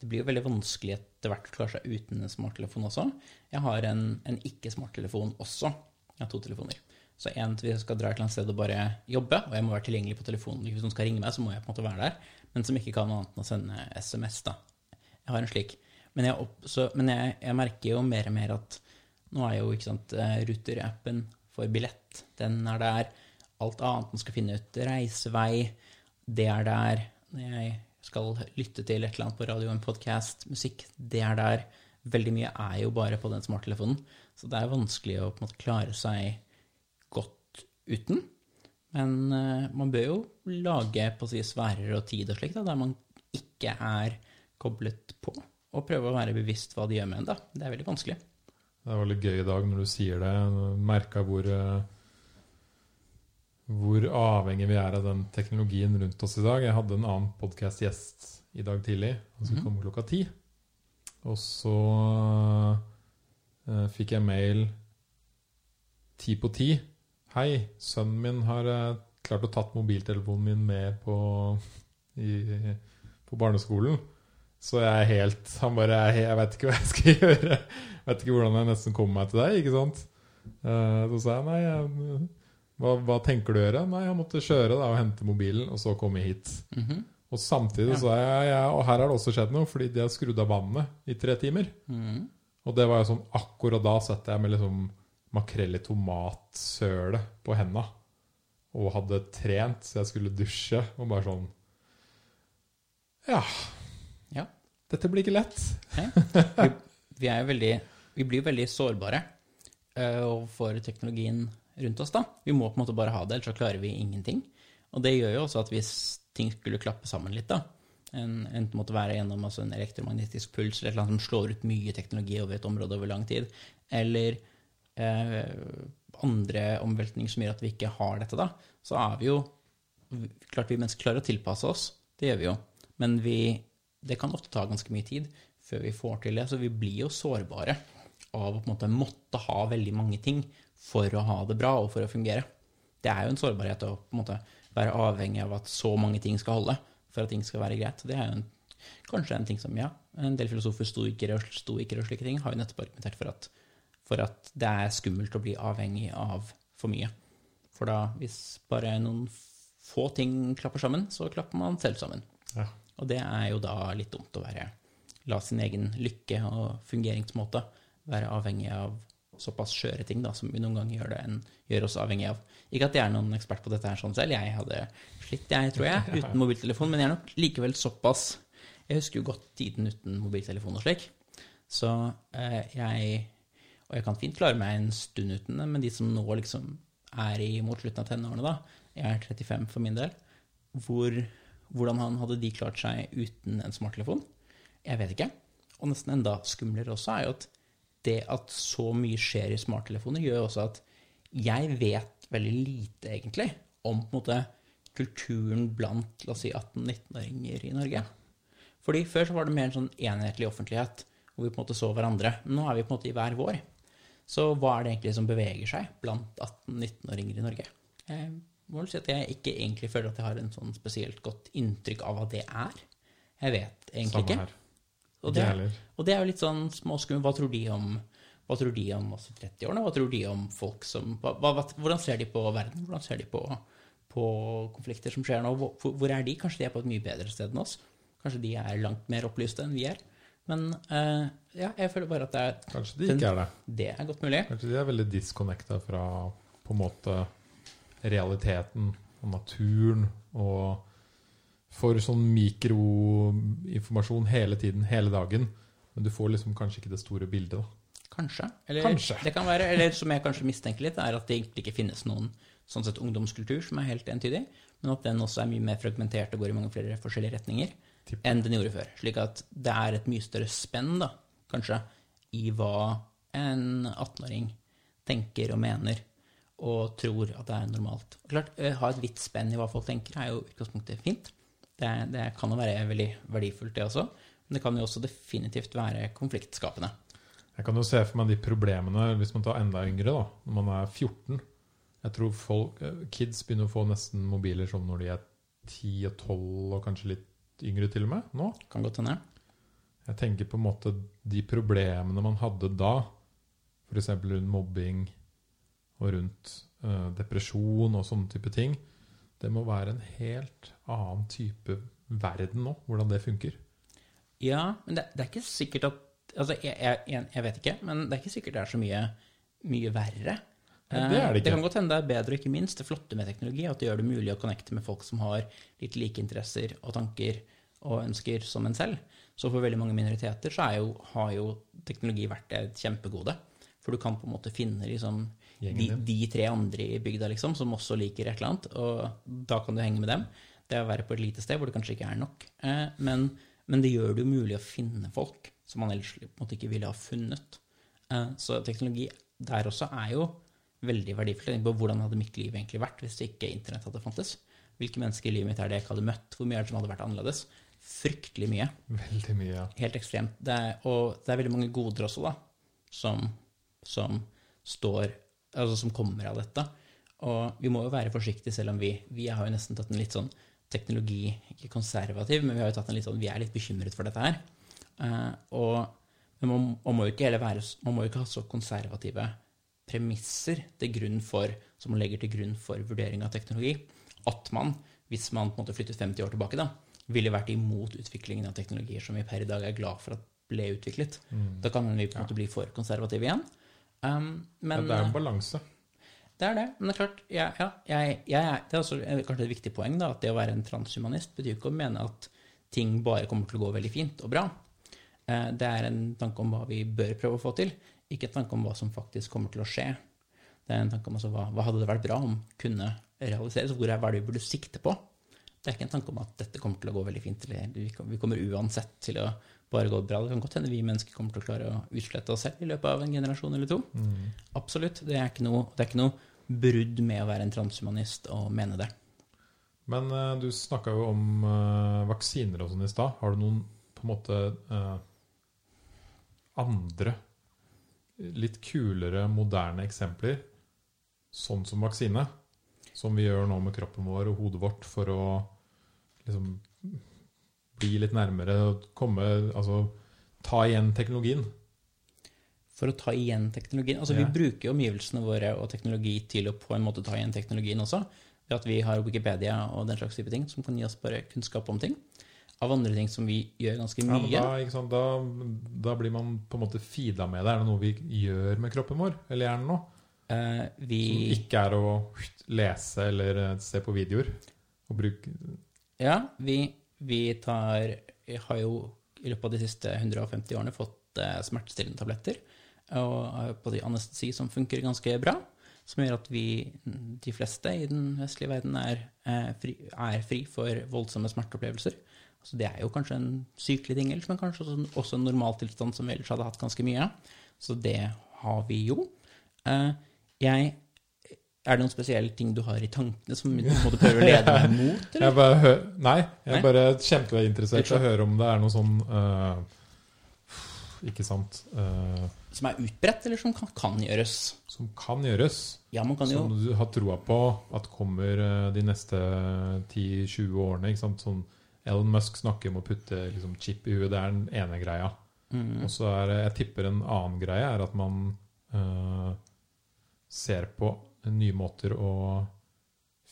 Speaker 2: det blir jo veldig vanskelig etter hvert å klare seg uten en smarttelefon også. Jeg har en, en ikke-smarttelefon også. Jeg har to telefoner. Så en hvis jeg skal dra et eller annet sted og bare jobbe, og jeg må være tilgjengelig på telefonen Hvis noen skal ringe meg, så må jeg på en måte være der. Men som ikke kan noe annet enn å sende SMS, da. Jeg har en slik. Men jeg, opp, så, men jeg, jeg merker jo mer og mer at nå er jo ikke sant, eh, Ruter-appen for billett, den er der alt annet man skal finne ut. Reisevei, det er der. Jeg skal lytte til et eller annet på radio, en podkast, musikk, det er der. Veldig mye er jo bare på den smarttelefonen. Så det er vanskelig å måte klare seg godt uten. Men uh, man bør jo lage på si sfærer og tid og slikt, der man ikke er koblet på. Og prøve å være bevisst hva de gjør med en. da. Det er veldig vanskelig.
Speaker 1: Det er veldig gøy i dag når du sier det. Merka hvor uh hvor avhengig vi er av den teknologien rundt oss i dag. Jeg hadde en annen podkast-gjest i dag tidlig. Han skulle mhm. komme klokka ti. Og så uh, fikk jeg mail ti på ti. Hei, sønnen min har uh, klart å tatt mobiltelefonen min med på, i, på barneskolen. Så jeg er helt Han bare Jeg vet ikke hva jeg skal gjøre. Jeg vet ikke hvordan jeg nesten kommer meg til deg, ikke sant? Uh, så sa jeg nei, jeg hva, hva, tenker du å gjøre? Nei, jeg måtte kjøre da, og hente mobilen, og så komme hit. Mm -hmm. Og samtidig så er jeg, jeg, Og her har det også skjedd noe, fordi de har skrudd av vannet i tre timer. Mm. Og det var jo sånn Akkurat da satt jeg med liksom makrell i tomatsøle på henda. Og hadde trent, så jeg skulle dusje. Og bare sånn Ja.
Speaker 2: ja.
Speaker 1: Dette blir ikke lett.
Speaker 2: vi, vi, er jo veldig Vi blir veldig sårbare uh, for teknologien rundt oss. da. Vi må på en måte bare ha det, ellers så klarer vi ingenting. Og det gjør jo også at hvis ting skulle klappe sammen litt, da, en, enten måtte være gjennom altså en elektromagnetisk puls eller et eller annet som slår ut mye teknologi over et område over lang tid, eller eh, andre omveltninger som gjør at vi ikke har dette, da, så er vi jo Klart vi mennesker klarer å tilpasse oss, det gjør vi jo, men vi, det kan ofte ta ganske mye tid før vi får til det, så vi blir jo sårbare av å på en måte måtte ha veldig mange ting for å ha det bra og for å fungere. Det er jo en sårbarhet å på en måte være avhengig av at så mange ting skal holde for at ting skal være greit. Det er jo en, kanskje en ting som, ja, en del filosofer, stoikere og, stoikere og slike ting, har jo nettopp argumentert for at, for at det er skummelt å bli avhengig av for mye. For da, hvis bare noen få ting klapper sammen, så klapper man selv sammen. Ja. Og det er jo da litt dumt å være La sin egen lykke og fungeringsmåte være avhengig av såpass skjøre ting da, som vi noen ganger gjør, det, en, gjør oss avhengig av. Ikke at jeg er noen ekspert på dette her sånn selv, jeg hadde slitt, jeg, tror jeg, uten mobiltelefon, men jeg er nok likevel såpass Jeg husker jo godt tiden uten mobiltelefon og slik. Så eh, jeg Og jeg kan fint klare meg en stund uten det, men de som nå liksom er i mot slutten av tenårene, da Jeg er 35 for min del. Hvor, hvordan han hadde de klart seg uten en smarttelefon? Jeg vet ikke. Og nesten enda skumlere også er jo at det at så mye skjer i smarttelefoner, gjør også at jeg vet veldig lite, egentlig, om måte kulturen blant la oss si 18-19-åringer i Norge. Fordi Før så var det mer en sånn enhetlig offentlighet, hvor vi på en måte så hverandre. Men nå er vi på en måte i hver vår. Så hva er det egentlig som beveger seg blant 18-19-åringer i Norge? Jeg må vel si at jeg ikke egentlig føler at jeg har en sånn spesielt godt inntrykk av hva det er. Jeg vet egentlig ikke. Og det, og det er jo litt sånn småskummelt. Hva tror de om hva tror de om oss i 30-årene? Hva tror de om folk som hva, hva, Hvordan ser de på verden? Hvordan ser de på, på konflikter som skjer nå? Hvor, hvor er de? Kanskje de er på et mye bedre sted enn oss? Kanskje de er langt mer opplyste enn vi er? Men uh, ja, jeg føler bare at det er,
Speaker 1: Kanskje de ikke er det.
Speaker 2: det er godt mulig.
Speaker 1: Kanskje de er veldig disconnecta fra på en måte realiteten og naturen og får sånn mikroinformasjon hele tiden, hele dagen. Men du får liksom kanskje ikke det store bildet. da.
Speaker 2: Kanskje. Eller,
Speaker 1: Kanskje.
Speaker 2: Det kan være, eller som jeg kanskje mistenker litt, er at det egentlig ikke finnes noen sånn sett ungdomskultur som er helt entydig, men at den også er mye mer fragmentert og går i mange flere forskjellige retninger
Speaker 1: Tipper.
Speaker 2: enn den gjorde før. Slik at det er et mye større spenn, da, kanskje, i hva en 18-åring tenker og mener og tror at det er normalt. Og klart, Å Ha et vidt spenn i hva folk tenker, er jo i utgangspunktet fint. Det, det kan jo være veldig verdifullt, det også. Men det kan jo også definitivt være konfliktskapende.
Speaker 1: Jeg kan jo se for meg de problemene hvis man tar enda yngre, da, når man er 14. Jeg tror folk, eh, kids begynner å få nesten mobiler som når de er 10 og 12 og kanskje litt yngre til og med nå.
Speaker 2: Kan godt hende.
Speaker 1: Jeg tenker på en måte de problemene man hadde da, f.eks. rundt mobbing og rundt uh, depresjon og sånne type ting, det må være en helt annen type verden nå, hvordan det funker.
Speaker 2: Ja, men det, det er ikke sikkert at Altså, jeg, jeg, jeg, vet ikke, men det er ikke sikkert det er så mye, mye verre.
Speaker 1: Nei, det det
Speaker 2: Eh. Det kan godt hende det er bedre, og ikke minst det flotte med teknologi, at det gjør det mulig å connecte med folk som har litt like interesser og tanker og ønsker som en selv. Så for veldig mange minoriteter så jo, har jo teknologi vært et kjempegode. For du kan på en måte finne liksom, de, de tre andre i bygda liksom, som også liker et eller annet, og da kan du henge med dem. Det er å være på et lite sted hvor det kanskje ikke er nok. Eh, men, men det gjør det jo mulig å finne folk som man ellers på en måte ikke ville ha funnet. Eh, så teknologi der også er jo veldig verdifullt. På hvordan hadde mitt liv egentlig vært hvis ikke internett hadde fantes? Hvilke mennesker i livet mitt er det jeg ikke hadde møtt? Hvor mye er det som hadde vært annerledes? Fryktelig mye.
Speaker 1: Veldig mye. ja.
Speaker 2: Helt ekstremt. Det er, og det er veldig mange goder også, da, som, som står Altså som kommer av dette. Og vi må jo være forsiktige, selv om vi, vi har jo nesten tatt en litt sånn teknologi Ikke konservativ, men vi har jo tatt en litt sånn Vi er litt bekymret for dette her. Uh, og men man, man må jo ikke være Man må jo ikke ha så konservative premisser til grunn for, som man legger til grunn for vurdering av teknologi. At man, hvis man på en måte flyttet 50 år tilbake, da, ville vært imot utviklingen av teknologier som vi per i dag er glad for at ble utviklet. Da kan vi på en måte bli for konservative igjen. Um,
Speaker 1: Ja, det er en balanse.
Speaker 2: det er det. Men det er klart, ja, ja, jeg, jeg, det er også eh, kanskje et viktig poeng, da, at det å være en transhumanist betyr ikke å mene at ting bare kommer til å gå veldig fint og bra. Eh, Det er en tanke om hva vi bør prøve å få til, ikke en tanke om hva som faktisk kommer til å skje. Det er en tanke om altså, hva, hva hadde det vært bra om kunne realiseres, hvor er hva er det vi burde sikte på. Det er ikke en tanke om at dette kommer til å gå veldig fint, eller vi kommer uansett til å bare gå bra. Det kan godt hende vi mennesker kommer til å klare å utslette oss selv i løpet av en generasjon eller to. Absolutt. Det er noe, det er ikke noe brudd med å være en transhumanist og mene det.
Speaker 1: Men uh, du snakka jo om uh, vaksiner og sånn i stad. Har du noen på en måte uh, andre, litt kulere, moderne eksempler, sånn som vaksine? Som vi gjør nå med kroppen vår og hodet vårt for å liksom bli litt nærmere og komme Altså ta igjen teknologien.
Speaker 2: For å ta igjen teknologien. Altså,
Speaker 1: Ja.
Speaker 2: Vi bruker jo omgivelsene våre og teknologi til å på en måte ta igjen teknologien også. Ved at vi har Wikipedia og den slags type ting som kan gi oss bare kunnskap om ting. Av andre ting som vi gjør ganske
Speaker 1: Ja,
Speaker 2: mye.
Speaker 1: da, ikke sant, da, da blir man på en måte feeda med det. Er det noe vi gjør med kroppen vår, eller hjernen nå?
Speaker 2: Uh, vi
Speaker 1: Som ikke er å lese eller eh, se på videoer. Og bruke
Speaker 2: Ja, vi, vi tar har jo i løpet av de siste 150 årene fått eh, smertestillende tabletter og på anestesi som funker ganske bra. som gjør at vi, de fleste i den vestlige verden, er, eh, fri, er fri for voldsomme smerteopplevelser. Så det er jo kanskje en sykelig ting men kanskje også en normaltilstand som vi ellers hadde hatt ganske mye av. Så det har vi jo. Eh, jeg er det noen spesielle ting du har i tankene som du måtte prøve å lede meg mot?
Speaker 1: Jeg bare Nei, jeg er bare kjempeinteressert i å høre om det er noe sånn uh, Ikke sant uh,
Speaker 2: Som er utbredt, eller som kan, kan gjøres?
Speaker 1: Som kan gjøres.
Speaker 2: Ja, man kan jo
Speaker 1: Som du har troa på at kommer øh, de neste 10-20 årene. Ikke sant? Sånn Elon Musk snakker om å putte liksom, chip i huet. Det er den ene greia.
Speaker 2: mm,
Speaker 1: Og så er det, jeg tipper en annen greie er at man uh, ser på nye måter å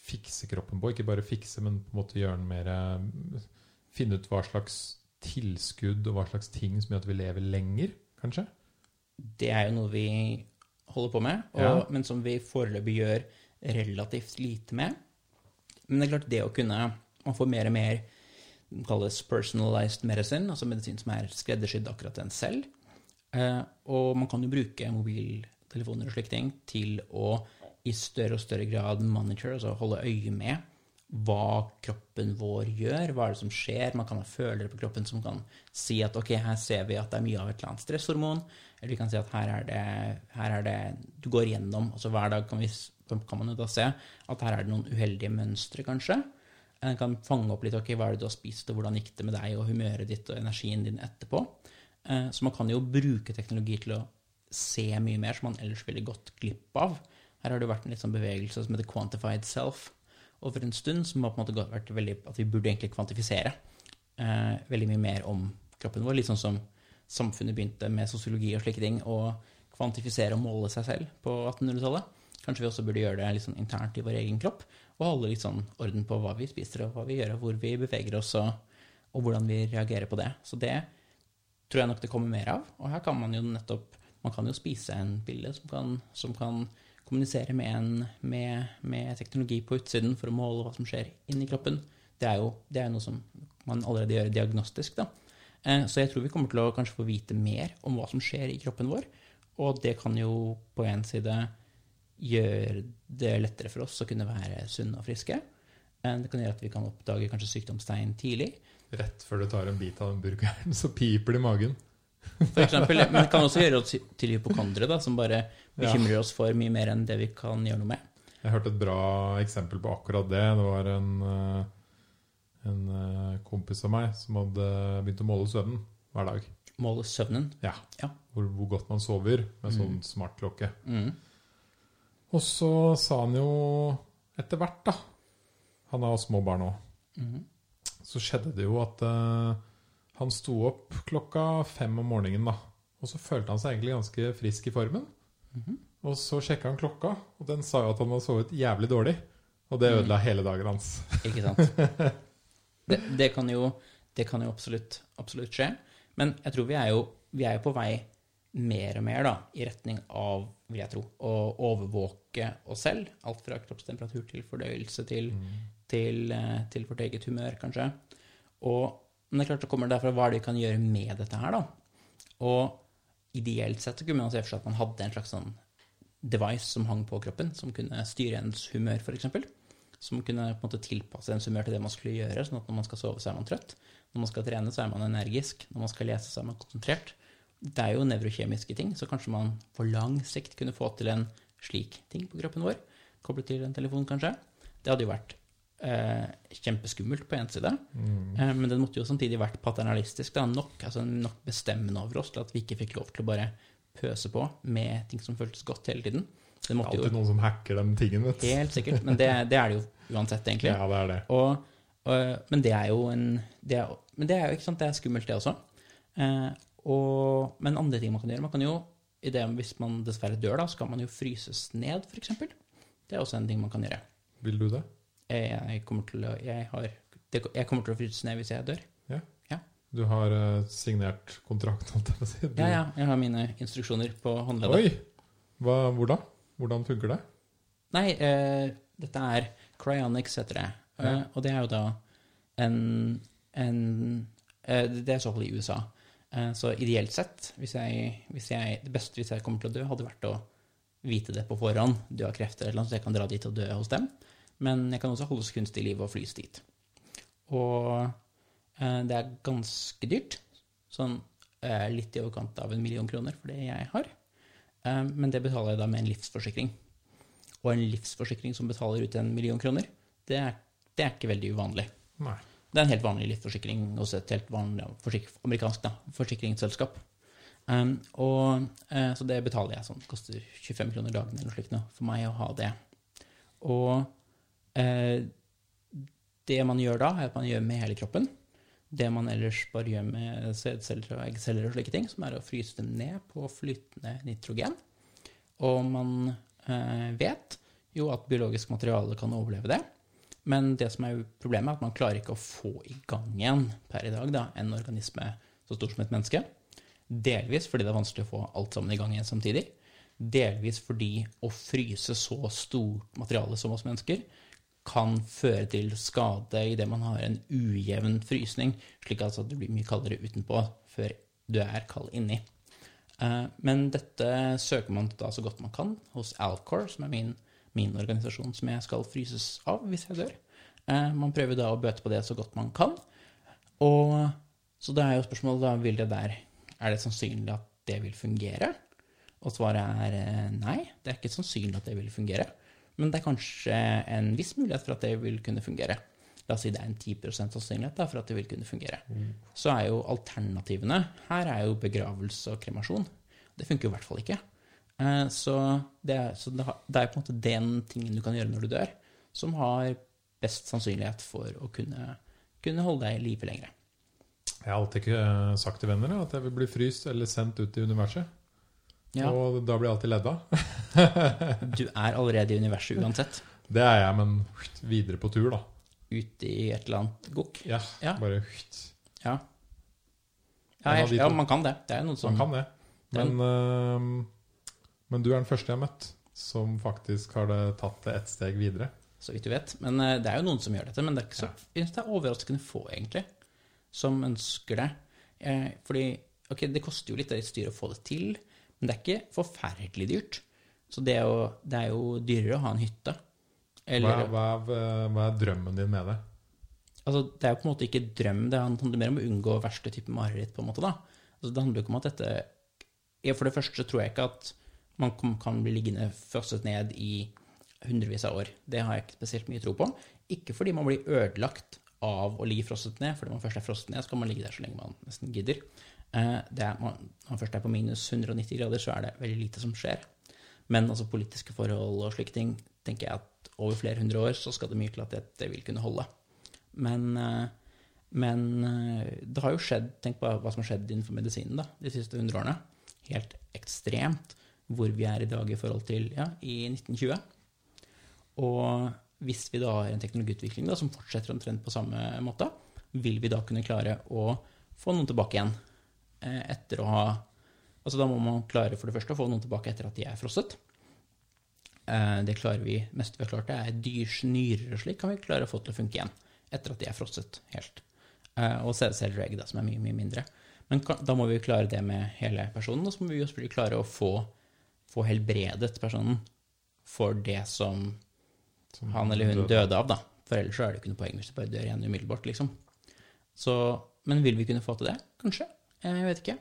Speaker 1: fikse kroppen på. Ikke bare fikse, men på en måte gjøre den mer Finne ut hva slags tilskudd og hva slags ting som gjør at vi lever lenger, kanskje.
Speaker 2: Det er jo noe vi holder på med, og,
Speaker 1: Ja.
Speaker 2: men som vi foreløpig gjør relativt lite med. Men det er klart, det å kunne Man får mer og mer det kalles personalized medicine, altså medisin som er skreddersydd akkurat den selv. Eh, og man kan jo bruke mobiltelefoner og slike ting til å i større og større grad monitor, altså holde øye med hva kroppen vår gjør, hva er det som skjer. Man kan ha følere på kroppen som kan si at ok, her ser vi at det er mye av et eller annet stresshormon, eller vi kan si at her er det, her er det du går gjennom. altså Hver dag kan, vi, kan man jo da se at her er det noen uheldige mønstre, kanskje. En kan fange opp litt ok, hva er det du har spist, og hvordan gikk det med deg, og humøret ditt og energien din etterpå. Eh, Så man kan jo bruke teknologi til å se mye mer som man ellers ville gått glipp av. Her har det vært en litt sånn bevegelse som heter quantified self over en stund, som har på en måte vært veldig at vi burde egentlig kvantifisere eh, veldig mye mer om kroppen vår. Litt sånn som samfunnet begynte med sosiologi og slike ting, å kvantifisere og måle seg selv på 1800-tallet. Kanskje vi også burde gjøre det litt sånn internt i vår egen kropp, og holde litt sånn orden på hva vi spiser, og hva vi gjør, og hvor vi beveger oss, og, og hvordan vi reagerer på det. Så det tror jeg nok det kommer mer av. Og her kan man jo nettopp Man kan jo spise en pille som kan, som kan kommunisere med, en, med, med teknologi på utsiden for å måle hva som skjer inni kroppen. Det er jo det er noe som man allerede gjør diagnostisk. da. Eh, Så jeg tror vi kommer til å kanskje få vite mer om hva som skjer i kroppen vår. Og det kan jo på en side gjøre det lettere for oss å kunne være sunne og friske. Eh, Det kan gjøre at vi kan oppdage kanskje sykdomstegn tidlig.
Speaker 1: Rett før du tar en bit av den burgeren, så piper det i magen.
Speaker 2: For eksempel, men det kan også gjøre oss til hypokondere, da, som bare bekymrer oss for mye mer enn det vi kan gjøre noe med.
Speaker 1: Jeg hørte et bra eksempel på akkurat det. Det var en, eh, en eh, kompis av meg som hadde begynt å måle søvnen hver dag.
Speaker 2: Måle søvnen.
Speaker 1: Ja.
Speaker 2: Ja.
Speaker 1: Hvor, hvor godt man sover med sånn smartklokke.
Speaker 2: Mm.
Speaker 1: Og så sa han jo etter hvert, da Han har små barn òg.
Speaker 2: Mm.
Speaker 1: Så skjedde det jo at eh, han sto opp klokka fem om morgenen, da. Og så følte han seg egentlig ganske frisk i formen.
Speaker 2: Mhm.
Speaker 1: Og så sjekka han klokka, og den sa jo at han hadde sovet jævlig dårlig. Og det
Speaker 2: Mm.
Speaker 1: ødela hele dagen hans.
Speaker 2: Ikke sant? Det, det kan jo, det kan jo absolutt, absolutt skje. Men jeg tror vi er, jo, vi er jo på vei mer og mer da, i retning av, vil jeg tro, å overvåke oss selv. Alt fra kroppstemperatur til fordøyelse til, til, eh, til vårt eget humør, kanskje. Og, men det er klart det kommer derfra hva er det vi kan gjøre med dette her, da. Og ideelt sett kunne man se for seg at man hadde en slags sånn device som hang på kroppen, som kunne styre ens humør, f.eks. Som kunne på en måte tilpasse ens humør til det man skulle gjøre. sånn at når man skal sove, så er man trøtt. Når man skal trene, så er man energisk. Når man skal lese, så er man konsentrert. Det er jo nevrokjemiske ting, så kanskje man på lang sikt kunne få til en slik ting på kroppen vår. Koblet til en telefon, kanskje. Det hadde jo vært kjempeskummelt på én side. Eh, men den måtte jo samtidig vært paternalistisk. Da, nok, altså nok bestemmende over oss til at vi ikke fikk lov til å bare pøse på med ting som føltes godt hele tiden. Det måtte
Speaker 1: Alltid
Speaker 2: jo
Speaker 1: noen som hacker den tingen, vet.
Speaker 2: Helt sikkert, men det, det er det jo uansett, egentlig.
Speaker 1: Ja, det er det.
Speaker 2: Og, og, men det er jo en det er, Men det er jo ikke sant, det er skummelt, det også. Eh, og, men andre ting man kan gjøre Man kan jo, i det, hvis man dessverre dør, da, så kan man jo fryses ned, f.eks. Det er også en ting man kan gjøre.
Speaker 1: Vil du det?
Speaker 2: Jeg, kommer, til å, jeg, har, jeg kommer til å fryses ned hvis jeg dør. Ja. ja.
Speaker 1: Du har eh, signert kontrakt, holdt jeg på å si.
Speaker 2: Ja, ja, jeg har mine instruksjoner på håndleddet.
Speaker 1: Oi! Hva, hvor da? Hvordan funker det?
Speaker 2: Nei, eh, dette er Cryonics, heter det. Eh,
Speaker 1: Ja.
Speaker 2: og det er jo da en, en eh, Det er såkalt i USA. Eh, så ideelt sett, hvis jeg, hvis jeg, det beste hvis jeg kommer til å dø, hadde vært å vite det på forhånd. Du har krefter eller noe, så jeg kan dra dit og dø hos dem. Men jeg kan også holdes kunstig i live og flys dit. Og eh, det er ganske dyrt. Sånn eh, litt i overkant av en million kroner for det jeg har. Eh, men det betaler jeg da med en livsforsikring. Og en livsforsikring som betaler ut en million kroner, det er, det er ikke veldig uvanlig.
Speaker 1: Nei.
Speaker 2: Det er en helt vanlig livsforsikring hos et helt vanlig forsik amerikansk da, forsikringsselskap. Um, og, uh, så det betaler jeg sånn. Det koster 25 kroner dagen eller noe slikt for meg å ha det. Og det man gjør da, er at man gjør med hele kroppen det man ellers bare gjør med sædceller og eggceller og slike ting, som er å fryse dem ned på flytende nitrogen. Og man uh, vet jo at biologisk materiale kan overleve det. Men det som er problemet, er at man klarer ikke å få i gang igjen per i dag da, en organisme så stor som et menneske. Delvis fordi det er vanskelig å få alt sammen i gang igjen samtidig. Delvis fordi å fryse så stort materiale som oss mennesker kan føre til skade idet man har en ujevn frysning, slik altså at det blir mye kaldere utenpå før du er kald inni. Eh, men dette søker man da så godt man kan hos Alcor, som er min min organisasjon som jeg skal fryses av hvis jeg dør. Eh, man prøver da å bøte på det så godt man kan. Og så da er jo spørsmålet da, vil det der, er det sannsynlig at det vil fungere? Og svaret er eh, nei, det er ikke sannsynlig at det vil fungere. Men det er kanskje en viss mulighet for at det vil kunne fungere. La oss si det er en 10 sannsynlighet da, for at det vil kunne fungere. Mm. Så er jo alternativene her er jo begravelse og kremasjon. Det funker jo i hvert fall ikke. Eh, så, det er, så det, er, på en måte den tingen du kan gjøre når du dør, som har best sannsynlighet for å kunne, kunne holde deg i live lenger.
Speaker 1: Jeg har alltid ikke eh, sagt til venner at jeg vil bli fryst eller sendt ut i universet. Ja. Og da blir jeg alltid ledd av.
Speaker 2: du er allerede i universet uansett.
Speaker 1: Det er jeg, men videre på tur, da.
Speaker 2: Ut i et eller annet gokk?
Speaker 1: Ja, ja. Bare
Speaker 2: ja. Ja, jeg, ja, man kan det. Det er noe som
Speaker 1: Man kan det. Men uh, men du er den første jeg har møtt som faktisk har det tatt det ett steg videre.
Speaker 2: Så vidt du vet. Men uh, det er jo noen som gjør dette. Men det er ikke så, ja. det er overraskende få, egentlig, som ønsker det. Eh, fordi ok, det koster jo litt av ditt styr å få det til, men det er ikke forferdelig dyrt. Så det er jo, det er jo dyrere å ha en hytte.
Speaker 1: Eller, hva, hva, hva, er drømmen din med det?
Speaker 2: Altså, det er jo på en måte ikke drøm. Det handler mer om å unngå verste type mareritt. på en måte da. Altså, det handler jo ikke om at dette For det første så tror jeg ikke at man kan bli liggende frosset ned i hundrevis av år. Det har jeg ikke spesielt mye tro på. Ikke fordi man blir ødelagt av å ligge frosset ned. Fordi man først er frosset ned, så kan man ligge der så lenge man nesten gidder. Eh, er, når man først er på minus 190 grader, så er det veldig lite som skjer. Men altså politiske forhold og slike ting tenker jeg at over flere hundre år så skal det mye til at dette vil kunne holde. Men, eh, men eh, det har jo skjedd Tenk på hva som har skjedd innenfor medisinen da, de siste hundre årene. Helt ekstremt hvor vi er i dag i forhold til ja, i 1920. Og hvis vi da har en teknologiutvikling da, som fortsetter omtrent på samme måte, vil vi da kunne klare å få noen tilbake igjen etter å ha Altså da må man klare for det første å få noen tilbake etter at de er frosset. Eh, det klarer vi mest vi har klart, det er dyrs nyrer og slik kan vi klare å få til å funke igjen etter at de er frosset helt. Eh, og da, som er mye, mye mindre. Men da må vi klare det med hele personen, og så må vi jo selvfølgelig klare å få få helbredet personen for det som, som han eller hun døde. døde av, da. For ellers er det ikke noe poeng hvis du bare dør igjen umiddelbart, liksom. Så, men vil vi kunne få til det? Kanskje. Jeg vet ikke.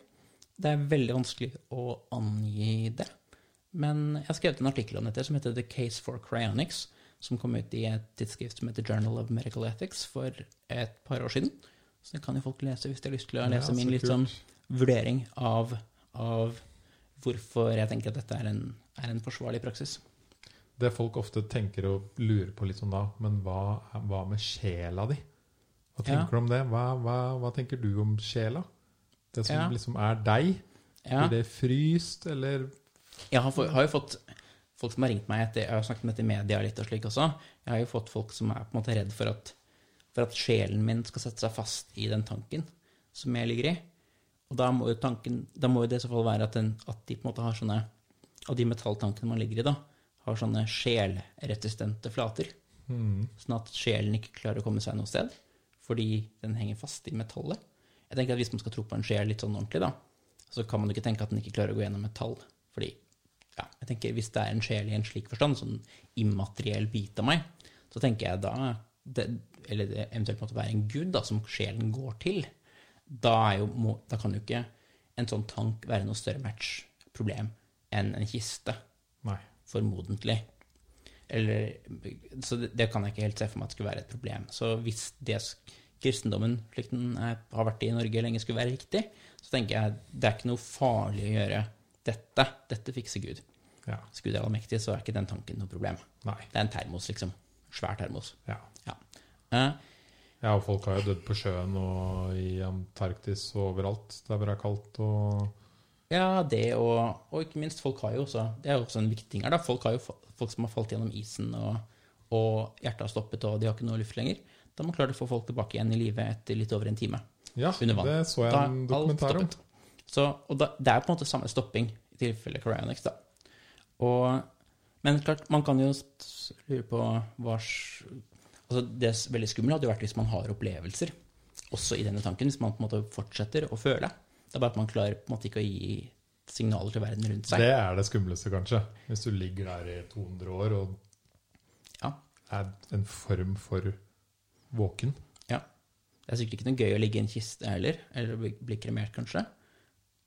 Speaker 2: Det er veldig vanskelig å angi det. Men jeg har skrevet en artikkel om dette som heter The Case for Cryonics, som kom ut i et tidsskrift som heter Journal of Medical Ethics for et par år siden. Så det kan jo folk lese hvis de har lyst til å lese ja, min litt sånn vurdering av, av hvorfor jeg tenker at dette er en, er en, forsvarlig praksis.
Speaker 1: Det folk ofte tenker og lurer på litt sånn da, men hva, hva med sjela di? Hva tenker ja. du om det? Hva, hva, hva, tenker du om sjela? Det som ja. liksom er deg? Ja. Blir det fryst, eller
Speaker 2: Jeg har, har, jo fått folk som har ringt meg etter Jeg har snakket med dette i media litt og slik også. Jeg har jo fått folk som er på en måte redd for at, for at sjelen min skal sette seg fast i den tanken som jeg ligger i. Og da må jo tanken, da må jo det i så fall være at, den, at, de på en måte har sånne Av de metalltankene man ligger i, da, har sånne sjelresistente flater. Mm. Sånn at sjelen ikke klarer å komme seg noe sted fordi den henger fast i metallet. Jeg tenker at Hvis man skal tro på en sjel litt sånn ordentlig, da, så kan man jo ikke tenke at den ikke klarer å gå gjennom et tall. Fordi ja, jeg tenker Hvis det er en sjel i en slik forstand, sånn immateriell bit av meg, så tenker jeg da det, Eller det eventuelt måtte være en gud da, som sjelen går til. Da, er jo, må, da kan jo ikke en sånn tank være noe større match-problem enn en kiste,
Speaker 1: Nei.
Speaker 2: formodentlig. Eller, så det, det kan jeg ikke helt se for meg at skulle være et problem. Så hvis det kristendommen, slik den er, har vært i Norge lenge, skulle være riktig, så tenker jeg det er ikke noe farlig å gjøre dette. Dette fikser Gud.
Speaker 1: Ja.
Speaker 2: Hvis Gud er allmektig, så er ikke den tanken noe problem.
Speaker 1: Nei.
Speaker 2: Det er en termos, liksom. Svær termos.
Speaker 1: Ja.
Speaker 2: Ja. Uh,
Speaker 1: ja, og folk har jo dødd på sjøen og i Antarktis og overalt der hvor det er kaldt og
Speaker 2: Ja, det og, og ikke minst, folk har jo også Det er jo også en viktig ting her, da. Folk, har jo, folk som har falt gjennom isen, og, og hjertet har stoppet, og de har ikke noe luft lenger. Da har man klart å få folk tilbake igjen i live etter litt over en time.
Speaker 1: Ja, det så jeg en dokumentar om.
Speaker 2: Så, og da, det er på en måte samme stopping i tilfelle Cryonics, da. Og, men klart, man kan jo lure på hva altså Det veldig skumle hadde jo vært hvis man har opplevelser også i denne tanken, hvis man på en måte fortsetter å føle. Det er bare at man klarer på en måte ikke å gi signaler til verden rundt seg.
Speaker 1: Det er det skumleste, kanskje. Hvis du ligger der i 200 år og
Speaker 2: Ja,
Speaker 1: er en form for våken.
Speaker 2: ja. Det er sikkert ikke noe gøy å ligge i en kiste heller, eller bli, bli kremert, kanskje.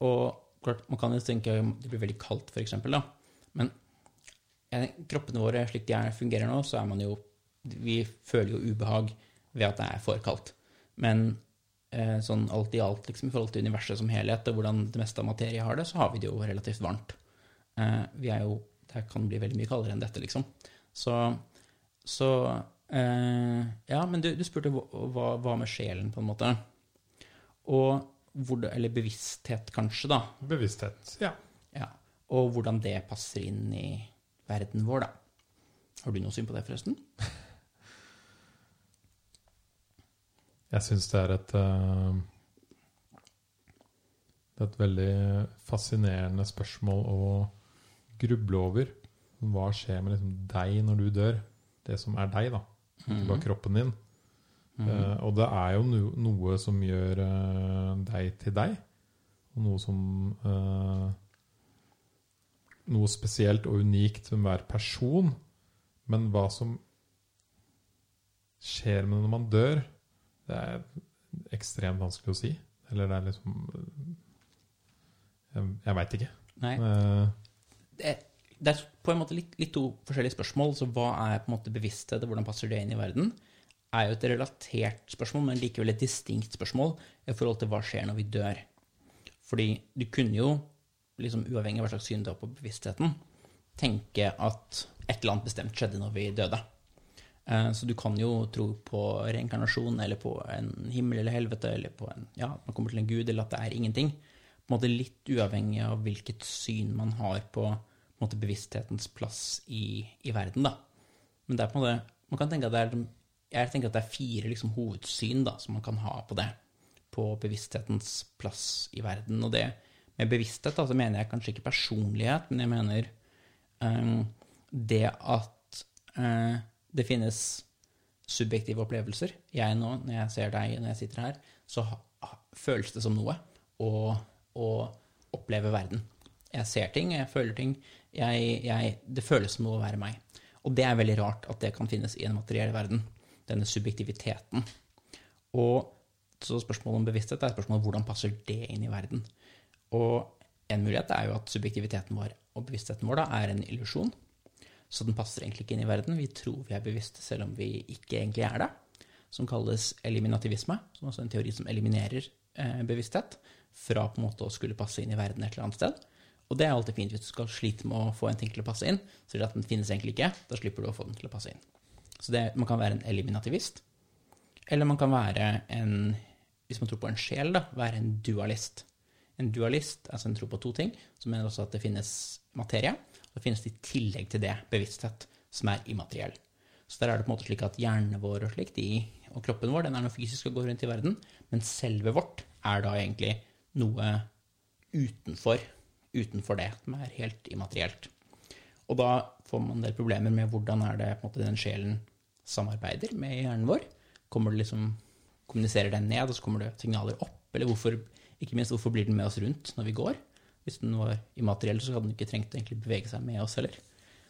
Speaker 2: Og klart, man kan jo tenke det blir veldig kaldt, for eksempel, da. Men kroppene våre, slik de er, fungerer nå, så er man jo Vi føler jo ubehag ved at det er for kaldt. Men eh, sånn alt i alt, liksom, i forhold til universet som helhet, og hvordan det meste av materie har det, så har vi det jo relativt varmt. Eh, vi er jo Det kan bli veldig mye kaldere enn dette, liksom. Så, så eh, Ja, men du, du spurte hva, hva, med sjelen, på en måte. Og hvor Eller bevissthet, kanskje, da.
Speaker 1: Bevissthet. Ja.
Speaker 2: Ja. Og hvordan det passer inn i verden vår, da. Har du noe syn på det, forresten?
Speaker 1: Jeg syns det er et uh, Det er et veldig fascinerende spørsmål å gruble over. Hva skjer med liksom deg når du dør? Det som er deg, da. Ikke bare kroppen din. Eh, og det er jo no noe som gjør uh, deg til deg. Og noe som uh, Noe spesielt og unikt med hver person. Men hva som skjer med det når man dør, det er ekstremt vanskelig å si. Eller det er liksom Jeg, jeg veit ikke.
Speaker 2: Nei. Det, det er på en måte litt, litt to forskjellige spørsmål. Så hva er på en måte bevissthet, og hvordan passer det inn i verden? er jo et relatert spørsmål, men likevel et distinkt spørsmål i forhold til hva skjer når vi dør. Fordi du kunne jo, liksom uavhengig av hva slags syn du har på bevisstheten, tenke at et eller annet bestemt skjedde når vi døde. Eh, Så du kan jo tro på reinkarnasjon, eller på en himmel eller helvete, eller på en, ja, at man kommer til en gud, eller at det er ingenting. På en måte litt uavhengig av hvilket syn man har på, måte bevissthetens plass i, i verden, da. Men det er på en måte, man kan tenke at det er, jeg tenker at det er fire liksom, hovedsyn da, som man kan ha på det, på bevissthetens plass i verden. Og det med bevissthet, da, så mener jeg kanskje ikke personlighet, men jeg mener um, det at uh, det finnes subjektive opplevelser. Jeg nå, når jeg ser deg, når jeg sitter her, så føles det som noe å, å oppleve verden. Jeg ser ting, jeg føler ting. Jeg, jeg, det føles som å være meg. Og det er veldig rart at det kan finnes i en materiell verden. Denne subjektiviteten. Og så spørsmålet om bevissthet er spørsmålet hvordan passer det inn i verden. Og en mulighet er jo at subjektiviteten vår og bevisstheten vår da er en illusjon. Så den passer egentlig ikke inn i verden. Vi tror vi er bevisste selv om vi ikke egentlig er det. Som kalles eliminativisme, som er en teori som eliminerer eh, bevissthet fra på en måte å skulle passe inn i verden et eller annet sted. Og det er alltid fint hvis du skal slite med å få en ting til å passe inn. Så at den finnes egentlig ikke. Da slipper du å få den til å passe inn. Så det, man kan være en eliminativist. Eller man kan være en, hvis man tror på en sjel, da, være en dualist. En dualist, altså en tro på to ting, som mener også at det finnes materie. Og det finnes i tillegg til det bevissthet, som er immateriell. Så der er det på en måte slik at hjernen vår og slikt, og kroppen vår, den er noe fysisk og går rundt i verden, men selve vårt er da egentlig noe utenfor, utenfor det, som er helt immaterielt. Og da får man en del problemer med hvordan er det måte den sjelen samarbeider med hjernen vår. Kommer det liksom, Kommuniserer den ned, og så kommer det signaler opp? Eller hvorfor, ikke minst, hvorfor blir den med oss rundt når vi går? Hvis den var immateriell, så hadde den ikke trengt å bevege seg med oss heller.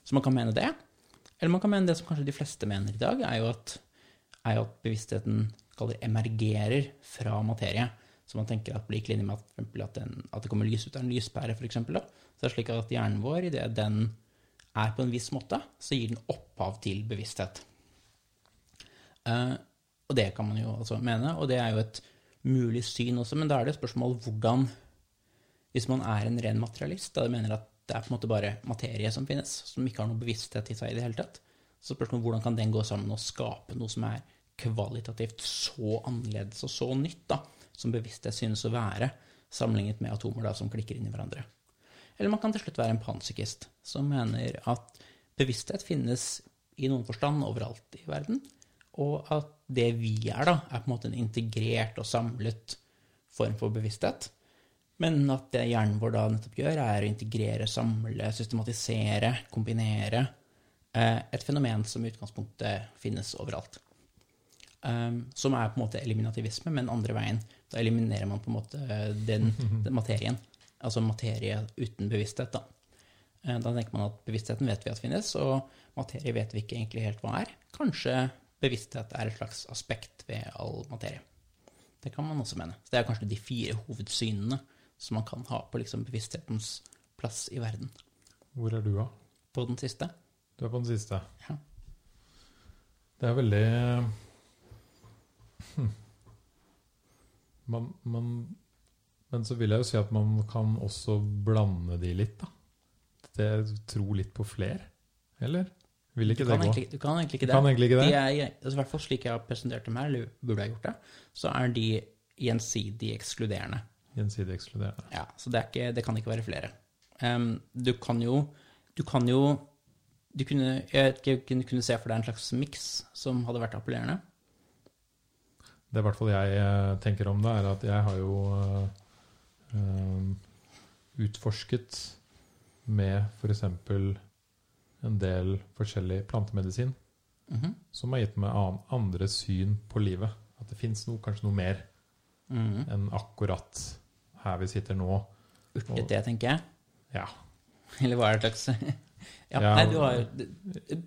Speaker 2: Så man kan mene det. Eller man kan mene det som kanskje de fleste mener i dag, er jo at, er jo at bevisstheten kaller emergerer fra materie. Så man tenker at på lik linje med at, at, den, at det kommer lys ut av en lyspære, f.eks. Så det er slik at hjernen vår, idet den er på en viss måte, så gir den opphav til bevissthet. Eh, og det kan man jo altså mene, og det er jo et mulig syn også, men da er det et spørsmål hvordan Hvis man er en ren materialist, da mener at det er på en måte bare materie som finnes, som ikke har noe bevissthet i seg i det hele tatt, så spørsmålet hvordan kan den gå sammen og skape noe som er kvalitativt så annerledes og så nytt, da, som bevissthet synes å være, sammenlignet med atomer da, som klikker inn i hverandre. Eller man kan til slutt være en panpsykist, som mener at bevissthet finnes i noen forstand overalt i verden, og at det vi er, da, er på en måte en integrert og samlet form for bevissthet. Men at det hjernen vår da nettopp gjør, er å integrere, samle, systematisere, kombinere eh, et fenomen som i utgangspunktet finnes overalt. Um, som er på en måte eliminativisme, men andre veien. Da eliminerer man på en måte den, den materien. Altså materie uten bevissthet. Da. Uh, da tenker man at bevisstheten vet vi at finnes, og materie vet vi ikke egentlig helt hva er. Kanskje bevissthet er et slags aspekt ved all materie. Det kan man også mene. Så det er kanskje de fire hovedsynene som man kan ha på liksom bevissthetens plass i verden.
Speaker 1: Hvor er du, da?
Speaker 2: På den siste.
Speaker 1: Du er på den siste.
Speaker 2: Ja.
Speaker 1: Det er veldig hm. Man, man, Men så vil jeg jo si at man kan også blande de litt, da. Det Tro litt på fler, eller? Vil ikke
Speaker 2: du,
Speaker 1: det gå?
Speaker 2: egentlig, du kan egentlig ikke det.
Speaker 1: kan egentlig ikke det?
Speaker 2: De er, altså, I hvert fall slik jeg har presentert dem her, eller burde ha gjort det, så er de gjensidig ekskluderende.
Speaker 1: Gjensidig ekskluderende.
Speaker 2: Ja, Så det, ikke, det kan ikke være flere. Um, du kan jo Du kan jo du kunne, Jeg kunne, kunne se for deg en slags miks som hadde vært appellerende.
Speaker 1: Det i hvert fall jeg eh, tenker om det, er at jeg har jo eh, utforsket med f.eks. en del forskjellig plantemedisin
Speaker 2: Mhm.
Speaker 1: som har gitt meg an, andre syn på livet. At det fins noe, kanskje noe mer
Speaker 2: Mhm.
Speaker 1: enn akkurat her vi sitter nå.
Speaker 2: Urtete, tenker jeg.
Speaker 1: Ja.
Speaker 2: Eller hva er det slags Ja,
Speaker 1: Ja.
Speaker 2: nei, du har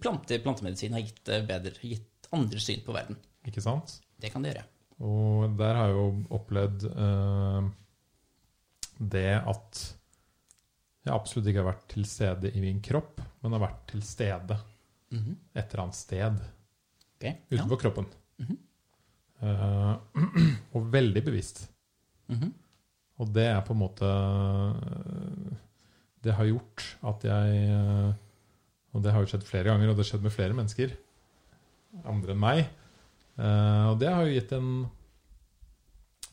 Speaker 2: plante, Plantemedisin har gitt, bedre, gitt andre syn på verden.
Speaker 1: Ikke sant?
Speaker 2: Det kan det gjøre.
Speaker 1: Og der har jeg jo opplevd eh, det at jeg absolutt ikke har vært til stede i min kropp, men har vært til stede
Speaker 2: Mhm.
Speaker 1: et eller annet sted
Speaker 2: Ok, ja.
Speaker 1: utenfor kroppen.
Speaker 2: -hmm.
Speaker 1: Eh, og veldig bevisst.
Speaker 2: Mhm.
Speaker 1: Og det er på en måte Det har gjort at jeg eh, Og det har jo skjedd flere ganger, og det har skjedd med flere mennesker. Andre enn meg. Eh, og det har jo gitt en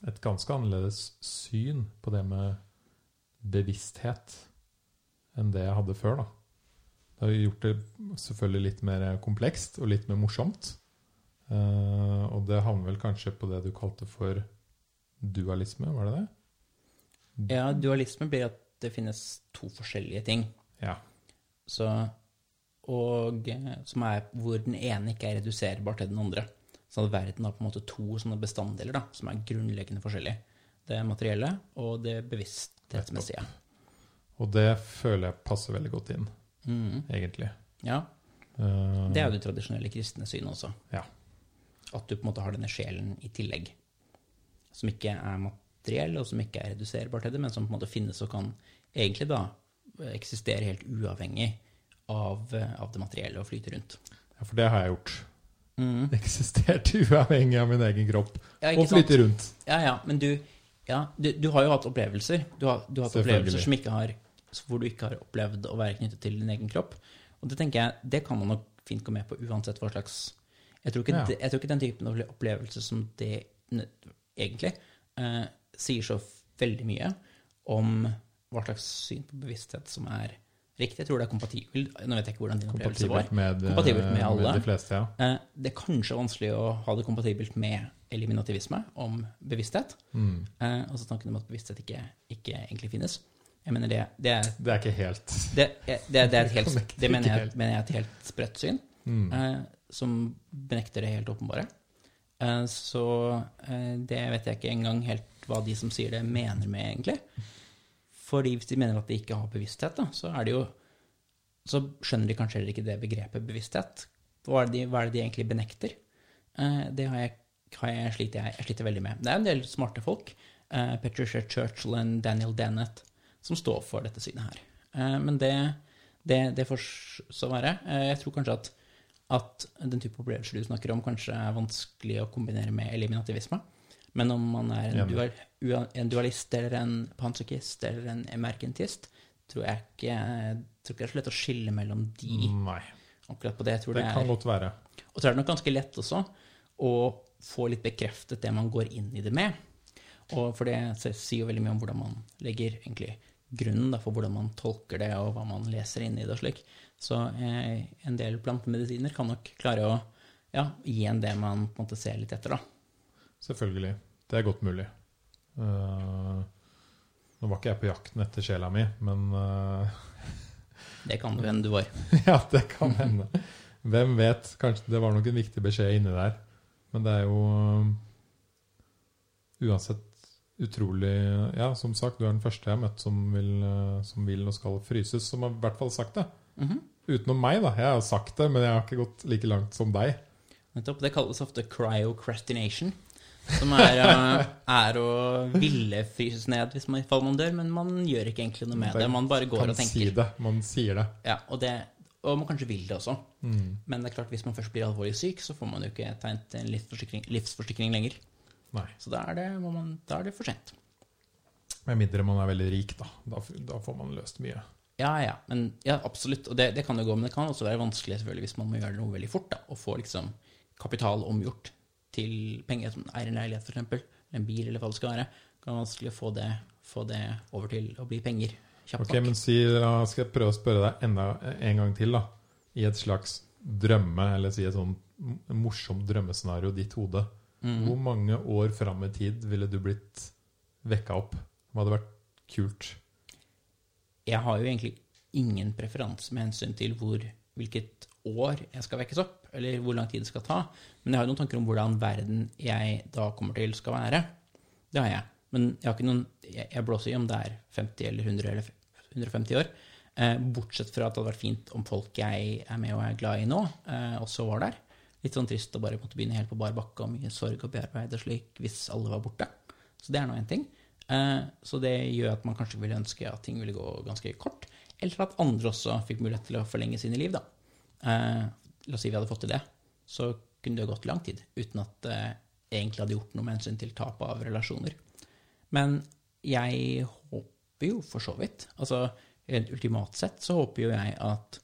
Speaker 1: et ganske annerledes syn på det med bevissthet enn det jeg hadde før. da. Det har jo gjort det selvfølgelig litt mer komplekst og litt mer morsomt. Eh, og det havner vel kanskje på det du kalte for dualisme, var det det?
Speaker 2: Ja, dualisme blir at det finnes to forskjellige ting.
Speaker 1: Ja.
Speaker 2: Så, og eh, som er hvor den ene ikke er reduserbar til den andre. Så at verden har på en måte to sånne bestanddeler da, som er grunnleggende forskjellige. Det materielle og det bevissthetsmessige.
Speaker 1: Og det føler jeg passer veldig godt inn,
Speaker 2: mm.
Speaker 1: egentlig.
Speaker 2: Ja,
Speaker 1: Eh,
Speaker 2: det er jo det tradisjonelle kristne synet også.
Speaker 1: Ja.
Speaker 2: At du på en måte har denne sjelen i tillegg. Som ikke er materiell, og som ikke er reduserbar til det, men som på en måte finnes og kan egentlig da eksistere helt uavhengig av, av det materielle og flyte rundt.
Speaker 1: ja, for det har jeg gjort.
Speaker 2: Mhm.
Speaker 1: Eksisterte uavhengig av min egen kropp.
Speaker 2: Ja,
Speaker 1: Og
Speaker 2: flytte
Speaker 1: rundt.
Speaker 2: Ja, ja, men du, ja, du, du har jo hatt opplevelser. Du har, du har hatt opplevelser som ikke har, hvor du ikke har opplevd å være knyttet til din egen kropp. Og det tenker jeg, det kan man nok fint gå med på uansett hva slags Jeg tror ikke,
Speaker 1: Ja.
Speaker 2: jeg tror ikke den typen av opplevelse som det egentlig eh, sier så veldig mye om hva slags syn på bevissthet som er riktig. Jeg tror det er kompatibelt. Nå vet jeg ikke hvordan din opplevelse var.
Speaker 1: Med, eh,
Speaker 2: Kompatibelt med alle.
Speaker 1: de fleste, ja.
Speaker 2: Eh, Det er kanskje vanskelig å ha det kompatibelt med eliminativisme om bevissthet.
Speaker 1: Mm.
Speaker 2: Eh, altså tanken om at bevissthet ikke, ikke egentlig finnes. Jeg mener det, det er
Speaker 1: Det er ikke helt
Speaker 2: det, er- det, er- det er helt, det mener jeg, mener jeg er et helt spredt syn,
Speaker 1: mm.
Speaker 2: som benekter det helt åpenbare. Så det vet jeg ikke engang helt hva de som sier det, mener med, egentlig. Fordi hvis de mener at de ikke har bevissthet, da, så jo Så skjønner de kanskje heller ikke det begrepet bevissthet. Hva er det de, er det de egentlig benekter? Eh, det har jeg, har jeg, sliter, jeg, jeg sliter veldig med. Det er en del smarte folk, eh, Patricia Churchill og Daniel Dennett, som står for dette synet her. Eh, men det, det, det får så være. Jeg tror kanskje at, at den type opplevelser du snakker om, kanskje er vanskelig å kombinere med eliminativisme. Men om man er en, dual, en dualist eller en panpsykist eller en emergentist, tror jeg ikke tror ikke det er så lett å skille mellom de
Speaker 1: Nei,
Speaker 2: akkurat på det. Jeg tror
Speaker 1: det
Speaker 2: det
Speaker 1: kan
Speaker 2: er,
Speaker 1: godt være.
Speaker 2: og så er det nok ganske lett også å få litt bekreftet det man går inn i det med. Og for det sier jo veldig mye om hvordan man legger egentlig grunnen da, for hvordan man tolker det, og hva man leser inn i det og slik. Så eh, en del plantemedisiner kan nok klare å ja, gi en det man på en måte ser litt etter, da.
Speaker 1: Selvfølgelig. Det er godt mulig. Uh, nå var ikke jeg på jakten etter sjela mi, men uh,
Speaker 2: Det kan det hende du var.
Speaker 1: Ja, det kan hende. Hvem vet? Kanskje det var nok en viktig beskjed inni der. Men det er jo um, uansett utrolig Ja, som sagt, du er den første jeg har møtt som vil, uh, som vil og skal fryses, som har i hvert fall sagt det.
Speaker 2: Mhm.
Speaker 1: Utenom meg, da. Jeg har sagt det, men jeg har ikke gått like langt som deg.
Speaker 2: Nettopp. Det kalles ofte cryocrastination. Som er, eh, er å ville fryses ned hvis man, man dør, men man gjør ikke egentlig noe med det. Man bare går
Speaker 1: kan
Speaker 2: og tenker.
Speaker 1: si det. Man sier det.
Speaker 2: Ja, og, det, og man kanskje vil det også.
Speaker 1: Mm.
Speaker 2: Men det er klart, hvis man først blir alvorlig syk, så får man jo ikke tegnet en livsforsikring, livsforsikring lenger.
Speaker 1: Nei.
Speaker 2: Så da er det, man, da er det for sent.
Speaker 1: Med mindre man er veldig rik, da. Da, da får man løst mye.
Speaker 2: Ja, ja, men, ja absolutt. Og det, det kan jo gå, men det kan også være vanskelig selvfølgelig hvis man må gjøre noe veldig fort. da, Og få liksom kapital omgjort til penger som eier en leilighet, f.eks. En bil, eller hva det skal være. Kan være vanskelig å få det, få det over til å bli penger kjapt
Speaker 1: Ok,
Speaker 2: nok.
Speaker 1: men si, da skal jeg prøve å spørre deg enda en gang til, da. I et slags drømme, eller si et sånn morsomt drømmescenario i ditt hode.
Speaker 2: Mm.
Speaker 1: Hvor mange år fram i tid ville du blitt vekka opp? Hva hadde vært kult?
Speaker 2: Jeg har jo egentlig ingen preferanse med hensyn til hvor, hvilket år jeg skal vekkes opp, eller hvor lang tid det skal ta. Men jeg har jo noen tanker om hvordan verden jeg da kommer til, skal være. Det har jeg. Men jeg har noen Jeg, blåser i om det er 50 eller 100 eller 150 år. Eh, bortsett fra at det hadde vært fint om folk jeg er med og er glad i nå, eh, også var der. Litt sånn trist å bare måtte begynne helt på bar bakke og mye sorg og bearbeide slik hvis alle var borte. Så det er nå én ting. Eh, så det gjør at man kanskje ville ønske at ting ville gå ganske kort. Eller at andre også fikk mulighet til å forlenge sine liv, da. Eh, la oss si vi hadde fått til det. Så kunne det gått lang tid uten at det egentlig hadde gjort noe med hensyn til tap av relasjoner. Men jeg håper jo for så vidt Altså rent ultimat sett så håper jo jeg at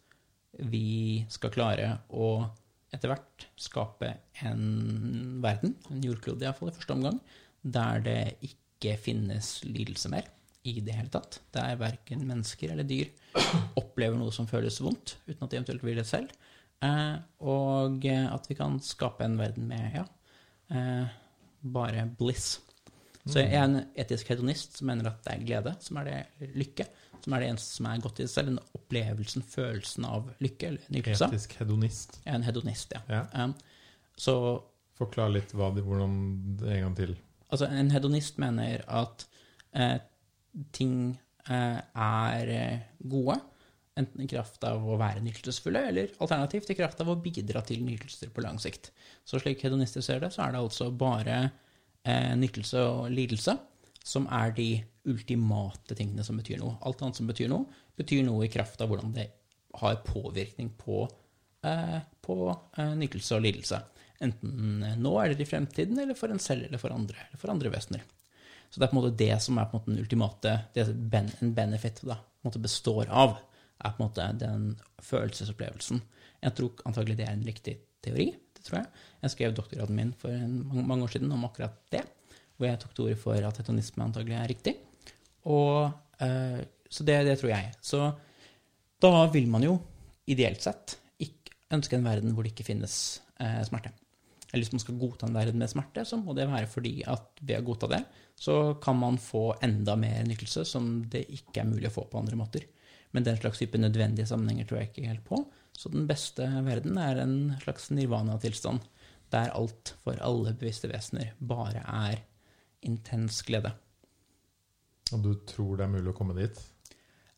Speaker 2: vi skal klare å etter hvert skape en verden, en jordklode iallfall i første omgang, der det ikke finnes lidelse mer i det hele tatt. Der verken mennesker eller dyr opplever noe som føles vondt, uten at de eventuelt vil det selv. Eh, og at vi kan skape en verden med ja, eh, bare bliss. Så jeg er en etisk hedonist som mener at det er glede som er det lykke, som er det eneste som er godt i seg selv. Den opplevelsen, følelsen av lykke eller nytelse.
Speaker 1: Etisk hedonist.
Speaker 2: Jeg er en hedonist, ja.
Speaker 1: Ja.
Speaker 2: Um, så
Speaker 1: Forklar litt hva det, hvordan en gang til.
Speaker 2: altså, en hedonist mener at eh, ting eh, er eh, gode, enten i kraft av å være nytelsesfulle, eller alternativt i kraft av å bidra til nytelser på lang sikt. Så slik hedonister ser det, så er det altså bare eh, nytelse og lidelse som er de ultimate tingene som betyr noe. Alt annet som betyr noe, betyr noe i kraft av hvordan det har påvirkning på, eh, på eh, nytelse og lidelse. Enten nå eller i fremtiden, eller for en selv eller for andre, eller for andre vesener. Så det er på en måte det som er på en måte den ultimate det en benefit da, på en måte består av, er på en måte den følelsesopplevelsen. Jeg tror antagelig det er en riktig teori. det tror Jeg Jeg skrev doktorgraden min for mange, år siden om akkurat det, hvor jeg tok til orde for at hetonisme antagelig er riktig. Og, eh, så det, det tror jeg. Så da vil man jo ideelt sett ønske en verden hvor det ikke finnes eh, smerte. Eller hvis man skal godta en verden med smerte, så må det være fordi at ved å godta det, så kan man få enda mer nytelse som det ikke er mulig å få på andre måter. Men den slags type nødvendige sammenhenger tror jeg ikke helt på. Så den beste verden er en slags nirvana-tilstand, der alt for alle bevisste vesener bare er intens glede.
Speaker 1: Og du tror det er mulig å komme dit?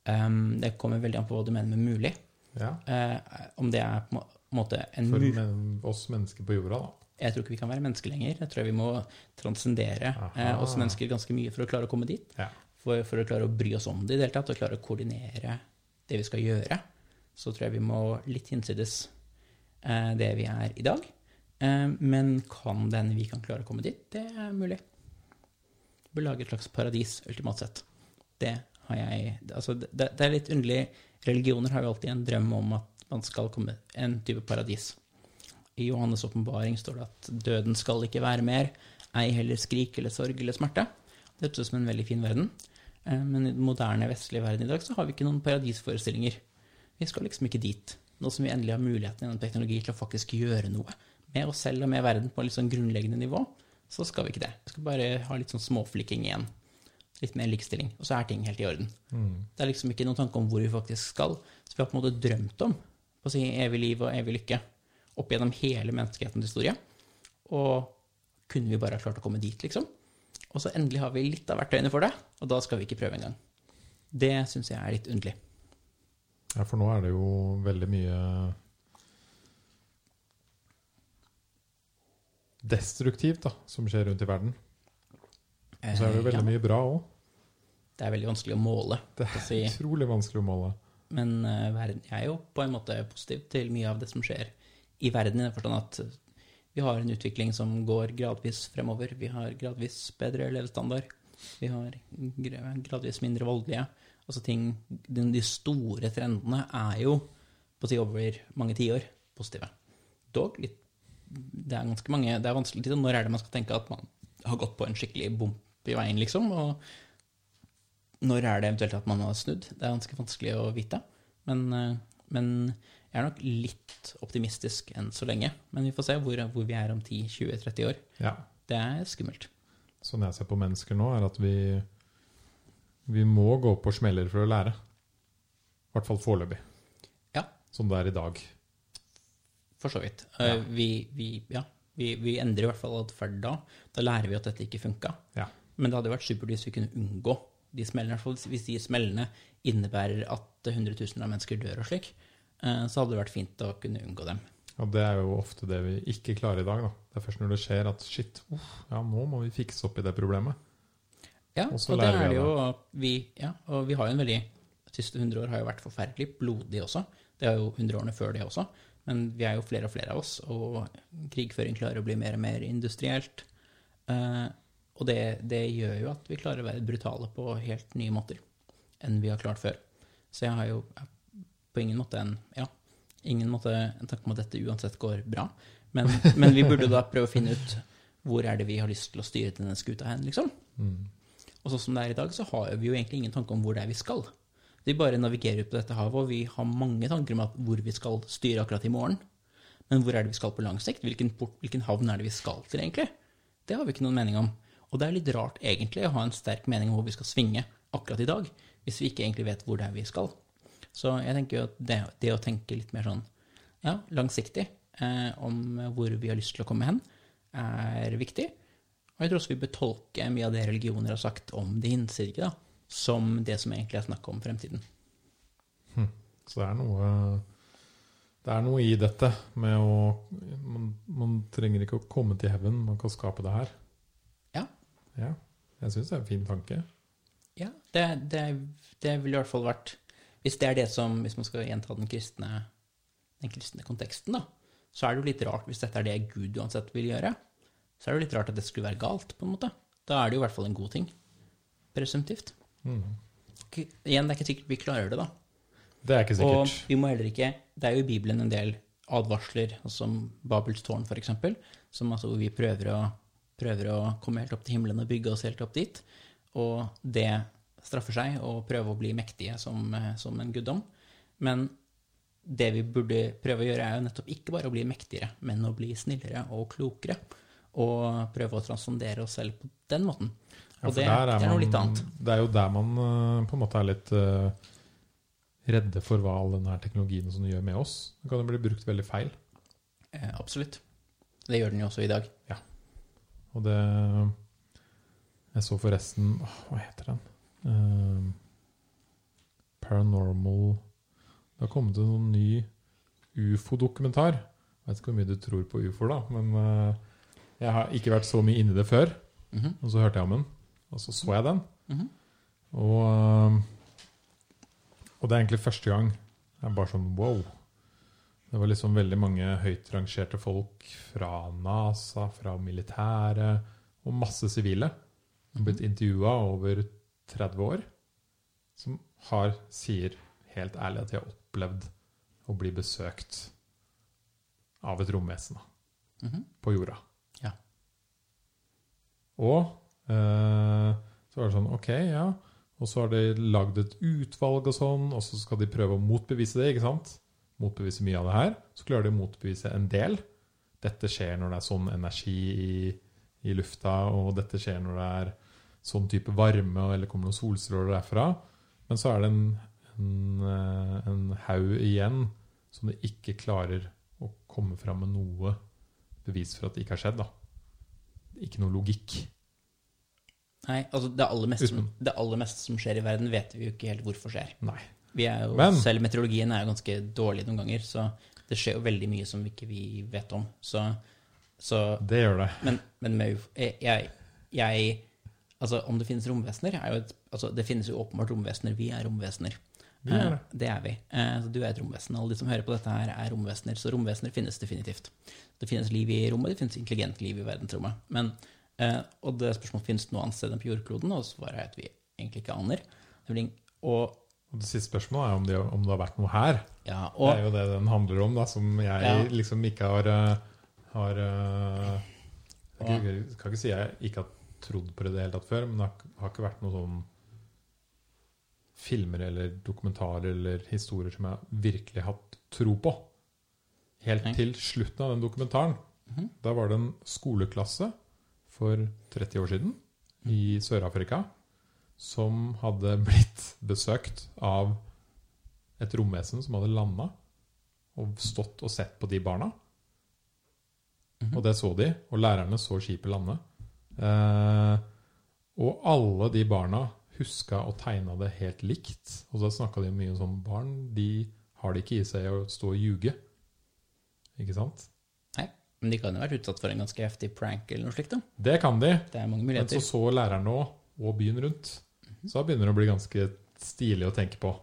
Speaker 2: Um, det kommer veldig an på hva du mener med mulig.
Speaker 1: Ja.
Speaker 2: Uh, om det er på en måte en
Speaker 1: For
Speaker 2: mu...
Speaker 1: men, oss mennesker på jorda, da.
Speaker 2: Jeg tror ikke vi kan være mennesker lenger. Jeg tror vi må transcendere eh, oss mennesker ganske mye for å klare å komme dit.
Speaker 1: Ja.
Speaker 2: For, for å klare å bry oss om det i det hele tatt, og klare å koordinere det vi skal gjøre, så tror jeg vi må litt hinsides eh, det vi er i dag. Eh, men kan den vi kan klare å komme dit? Det er mulig. Bør lage et slags paradis, ultimat sett. Det har jeg Altså, det, det er litt underlig. Religioner har jo alltid en drøm om at man skal komme en type paradis. I Johannes' åpenbaring står det at døden skal ikke være mer, ei heller skrik eller sorg eller smerte. Det høres ut som en veldig fin verden. Eh, Men i den moderne vestlige verden i dag så har vi ikke noen paradisforestillinger. Vi skal liksom ikke dit. Nå som vi endelig har muligheten gjennom teknologi til å faktisk gjøre noe med oss selv og med verden på et litt sånn grunnleggende nivå, så skal vi ikke det. Vi skal bare ha litt sånn småflikking igjen. Litt mer likestilling. Og så er ting helt i orden. Det er liksom ikke noen tanke om hvor vi faktisk skal. Så vi har på en måte drømt om å si evig liv og evig lykke opp gjennom hele menneskehetens historie. Og kunne vi bare ha klart å komme dit, liksom? Og så endelig har vi litt av verktøyene for det, og da skal vi ikke prøve engang. Det syns jeg er litt underlig.
Speaker 1: Ja, for nå er det jo veldig mye destruktivt da, som skjer rundt i verden. Og så er det jo
Speaker 2: Eh,
Speaker 1: veldig
Speaker 2: ja,
Speaker 1: mye bra òg.
Speaker 2: Det er veldig vanskelig å måle.
Speaker 1: Det
Speaker 2: er si.
Speaker 1: utrolig vanskelig å måle.
Speaker 2: Men uh, verden, jeg er jo på en måte positiv til mye av det som skjer i verden, i den forstand at vi har en utvikling som går gradvis fremover. Vi har gradvis bedre levestandard. Vi har gradvis mindre voldelige. Altså ting, de, store trendene er jo på å si over mange tiår positive. Dog litt Det er ganske mange Det er vanskelig til når er det man skal tenke at man har gått på en skikkelig bump i veien, liksom. Og når er det eventuelt at man har snudd? Det er ganske vanskelig å vite. Men, eh, men jeg er nok litt optimistisk enn så lenge. Men vi får se hvor, hvor vi er om 10-20-30 år.
Speaker 1: Ja.
Speaker 2: Det er skummelt.
Speaker 1: Sånn jeg ser på mennesker nå, er at vi vi må gå på smeller for å lære. I hvert fall foreløpig.
Speaker 2: Ja.
Speaker 1: Som det er i dag.
Speaker 2: For så vidt.
Speaker 1: Ja.
Speaker 2: Eh, Vi, vi, ja, vi, vi endrer i hvert fall atferd da. Da lærer vi at dette ikke funka.
Speaker 1: Ja.
Speaker 2: Men det hadde vært supert hvis vi kunne unngå de smellene. Hvis de smellene innebærer at hundretusener av mennesker dør og slik, så hadde det vært fint å kunne unngå dem.
Speaker 1: Og det er jo ofte det vi ikke klarer i dag. Da. Det er først når det skjer at shit, uff, ja, nå må vi fikse opp i det problemet.
Speaker 2: Ja,
Speaker 1: Og
Speaker 2: og, det er det jo vi, ja, og vi har jo en veldig De siste 100 år har jo vært forferdelig blodig også. Det er jo 100 årene før det også. Men vi er jo flere og flere av oss, og krigføring klarer å bli mer og mer industrielt. Eh, og det, det gjør jo at vi klarer å være brutale på helt nye måter enn vi har klart før. Så jeg har jo på ingen måte en ja, ingen måte en tanke om at dette uansett går bra. Men, men vi burde da prøve å finne ut hvor er det vi har lyst til å styre denne skuta hen, liksom. Og sånn som det er i dag, så har vi jo egentlig ingen tanke om hvor det er vi skal. Vi bare navigerer ut på dette havet, og vi har mange tanker om at hvor vi skal styre akkurat i morgen. Men hvor er det vi skal på lang sikt? Hvilken, port, hvilken havn er det vi skal til, egentlig? Det har vi ikke noen mening om. Og det er litt rart, egentlig, å ha en sterk mening om hvor vi skal svinge akkurat i dag, hvis vi ikke egentlig vet hvor det er vi skal. Så jeg tenker jo at det, det å tenke litt mer sånn ja, langsiktig eh, om hvor vi har lyst til å komme hen, er viktig. Og jeg tror også vi bør tolke mye av det religioner har sagt om det hinsidige, som det som egentlig er snakk om fremtiden.
Speaker 1: Så det er noe Det er noe i dette med å Man, man trenger ikke å komme til heaven, man kan skape det her.
Speaker 2: Ja.
Speaker 1: Ja. Jeg syns det er en fin tanke.
Speaker 2: Ja, det, det, det ville i hvert fall vært Hvis det er det som Hvis man skal gjenta den kristne, den kristne konteksten, da, så er det jo litt rart hvis dette er det Gud uansett vil gjøre. Så er det jo litt rart at det skulle være galt, på en måte. Da er det jo i hvert fall en god ting. Presumptivt. Mm. Igjen, det er ikke sikkert vi klarer det, da.
Speaker 1: Det er ikke sikkert.
Speaker 2: Og vi må heller ikke Det er jo i Bibelen en del advarsler, altså som Babels tårn, f.eks., som altså hvor vi prøver å, prøver å komme helt opp til himmelen og bygge oss helt opp dit. Og det straffer seg å prøve å bli mektige som, eh, som en guddom. Men det vi burde prøve å gjøre, er jo nettopp ikke bare å bli mektigere, men å bli snillere og klokere. Og prøve å transcendere oss selv på den måten. Og
Speaker 1: ja,
Speaker 2: det,
Speaker 1: er,
Speaker 2: det er noe litt annet.
Speaker 1: Det er jo der man eh, på en måte er litt uh, redde for hva all denne teknologien som gjør med oss. Den kan jo bli brukt veldig feil.
Speaker 2: Eh, absolutt. Det gjør den jo også i dag.
Speaker 1: Og det Jeg så forresten Hva heter den? Eh, Paranormal Det har kommet en sånn ny ufo-dokumentar. Jeg vet ikke hvor mye du tror på ufoer, da, men uh, jeg har ikke vært så mye inni det før.
Speaker 2: Mhm.
Speaker 1: Og så hørte jeg om den, og så så jeg den.
Speaker 2: Mhm.
Speaker 1: Og, eh, og det er egentlig første gang. Jeg er bare sånn wow. Det var liksom veldig mange høyt rangerte folk fra NASA, fra militæret og masse sivile blitt intervjua over 30 år, som har, sier helt ærlig at de har opplevd å bli besøkt av et romvesen mm
Speaker 2: -hmm.
Speaker 1: på jorda.
Speaker 2: Ja.
Speaker 1: Og eh, så var det sånn Ok, ja. Og så har de lagd et utvalg og sånn, og så skal de prøve å motbevise det. ikke sant? Motbevise mye av det her. Så klarer de å motbevise en del. Dette skjer når det er sånn energi i, i lufta, og dette skjer når det er sånn type varme, eller kommer noen solstråler derfra. Men så er det en, en, eh, en haug igjen som det ikke klarer å komme fram med noe bevis for at det ikke har skjedd. da. Ikke noe logikk.
Speaker 2: Nei, altså det aller, meste som, det aller meste som skjer i verden, vet vi jo ikke helt hvorfor skjer.
Speaker 1: Nei.
Speaker 2: Vi jo,
Speaker 1: Men-
Speaker 2: selv meteorologien er jo ganske dårlig noen ganger, så det skjer jo veldig mye som vi ikke vi vet om. Så, så
Speaker 1: Det gjør det.
Speaker 2: Men, men med, jeg, jeg Altså, om det finnes romvesener er jo et, altså, Det finnes jo åpenbart romvesener. Vi er romvesener.
Speaker 1: Vi er det.
Speaker 2: Eh, det er vi. Eh, så du er et romvesen. Alle de som hører på dette her, er romvesener. Så romvesener finnes definitivt. Det finnes liv i rommet, det finnes intelligent liv i verdensrommet. Men, eh, og det spørsmålet finnes noe annet sted enn på jordkloden, og svaret er at vi egentlig ikke aner. Og,
Speaker 1: Og det siste spørsmålet er om, det, om det har vært noe her.
Speaker 2: ja,
Speaker 1: Det er jo det den handler om, da, som jeg
Speaker 2: Ja.
Speaker 1: liksom ikke har eh, Har eh, jeg kan ikke- si jeg ikke har trodd på det i det hele tatt før, men det har, ikke vært noen sånn filmer eller dokumentarer eller historier som jeg virkelig har hatt tro på. Helt
Speaker 2: Nei.
Speaker 1: til slutten av den dokumentaren.
Speaker 2: Mhm.
Speaker 1: Da var det en skoleklasse for 30 år siden i Sør-Afrika som hadde blitt besøkt av et romvesen som hadde landa og stått og sett på de barna.
Speaker 2: Mhm.
Speaker 1: Og det så de, og lærerne så skipet lande. Eh, og alle de barna huska og tegna det helt likt. Og da snakka de mye om sånn barn de har det ikke i seg å stå og ljuge. Ikke sant?
Speaker 2: Nei, men de kan jo ha vært utsatt for en ganske heftig prank eller noe slikt. da.
Speaker 1: Det kan de.
Speaker 2: Det er mange muligheter.
Speaker 1: Men så så lærerne òg, og byen rundt. Så da begynner det å bli ganske stilig å tenke på.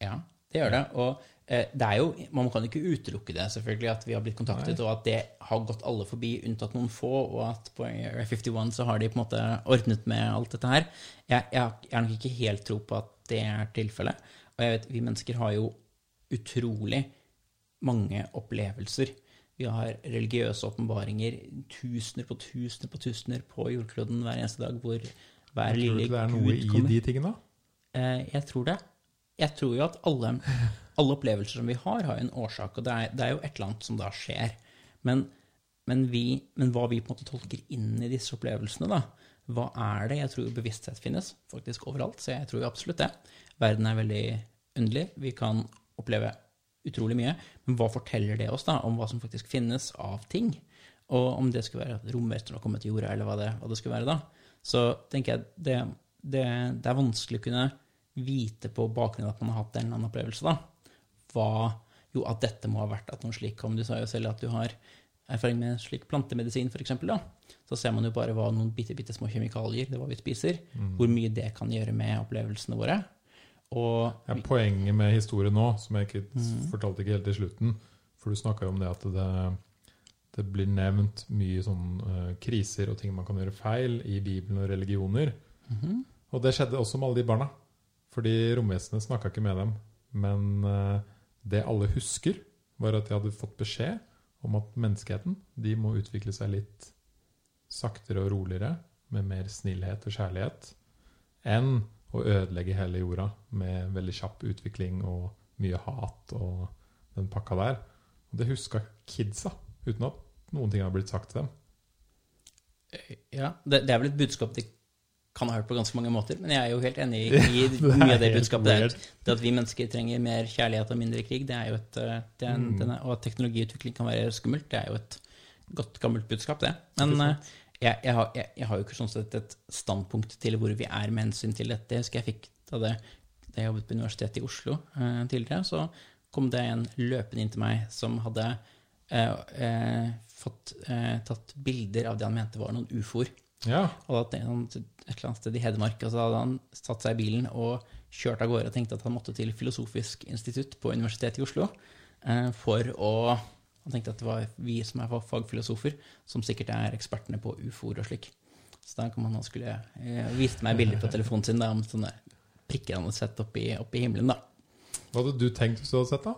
Speaker 2: Ja, det gjør det. Og det er jo, man kan ikke utelukke det, selvfølgelig, at vi har blitt kontaktet, og at det har gått alle forbi, unntatt noen få, og at på Area 51 så har de på en måte ordnet med alt dette her. Jeg, jeg, jeg har nok ikke helt tro på at det er tilfellet. Og jeg vet, vi mennesker har jo utrolig mange opplevelser. Vi har religiøse åpenbaringer, tusener på tusener på tusener på jordkloden hver eneste dag, hvor hver
Speaker 1: lille gud
Speaker 2: kommer.
Speaker 1: Tror du det er noe i de tingene?
Speaker 2: Eh, jeg tror det. Jeg tror jo at alle, alle opplevelser som vi har, har en årsak, og det er, det er jo et eller annet som da skjer. Men, men, vi, men hva vi på en måte tolker inn i disse opplevelsene, da, hva er det? Jeg tror bevissthet finnes faktisk overalt, så jeg tror absolutt det. Verden er veldig underlig. Vi kan oppleve utrolig mye. Men hva forteller det oss da om hva som faktisk finnes av ting? Og om det skulle være at romvesener har kommet til jorda, eller hva det, hva det skulle være da. Så tenker jeg det, det, det er vanskelig å kunne vite på bakgrunn av at man har hatt en eller annen opplevelse, da. Hva Jo, at dette må ha vært at noe slik kom. Du sa jo selv at du har erfaring med slik plantemedisin, f.eks. Så ser man jo bare hva noen bitte, bitte små kjemikalier, det er hva vi spiser, hvor mye det kan gjøre med opplevelsene våre. Og
Speaker 1: Ja, poenget med historien nå, som jeg ikke
Speaker 2: mm.
Speaker 1: fortalte ikke helt til slutten For du snakka jo om det at det, det blir nevnt mye sånn uh, kriser og ting man kan gjøre feil i Bibelen og religioner.
Speaker 2: Mhm.
Speaker 1: Og det skjedde også med alle de barna. Fordi romvesenet snakka ikke med dem. Men eh, det alle husker, var at de hadde fått beskjed om at menneskeheten de må utvikle seg litt saktere og roligere, med mer snillhet og kjærlighet, enn å ødelegge hele jorda med veldig kjapp utvikling og mye hat og den pakka der. Og det huska kidsa, uten at noen ting har blitt sagt til dem.
Speaker 2: ja, det, det er vel et budskap de kan ha hørt på ganske mange måter, men jeg er jo helt enig i, i mye av det budskapet. Det, er, det at vi mennesker trenger mer kjærlighet og mindre krig, det er jo et eh, det er en,
Speaker 1: Mm.
Speaker 2: den er, Og at teknologiutvikling kan være skummelt, det er jo et godt, gammelt budskap, det. Men
Speaker 1: Ikke
Speaker 2: eh, jeg, jeg, har, jeg, jeg har jo ikke sånn sett et standpunkt til hvor vi er med hensyn til dette. Jeg husker jeg fikk da, det, da jeg jobbet på Universitetet i Oslo eh, tidligere, så kom det en løpende inn til meg som hadde eh, eh, fått eh, tatt bilder av det han mente var noen ufoer.
Speaker 1: Ja.
Speaker 2: Og at han et eller annet sted i Hedmark, og så hadde han satt seg i bilen og kjørt av gårde og tenkte at han måtte til Filosofisk institutt på Universitetet i Oslo eh, for å Han tenkte at det var vi som er fagfilosofer, som sikkert er ekspertene på ufoer og slik. Så da kom han og skulle eh, viste meg bilder på telefonen sin da, om sånne prikker han hadde sett oppi, oppi himmelen. da.
Speaker 1: Hva hadde du tenkt hvis du hadde sett, da?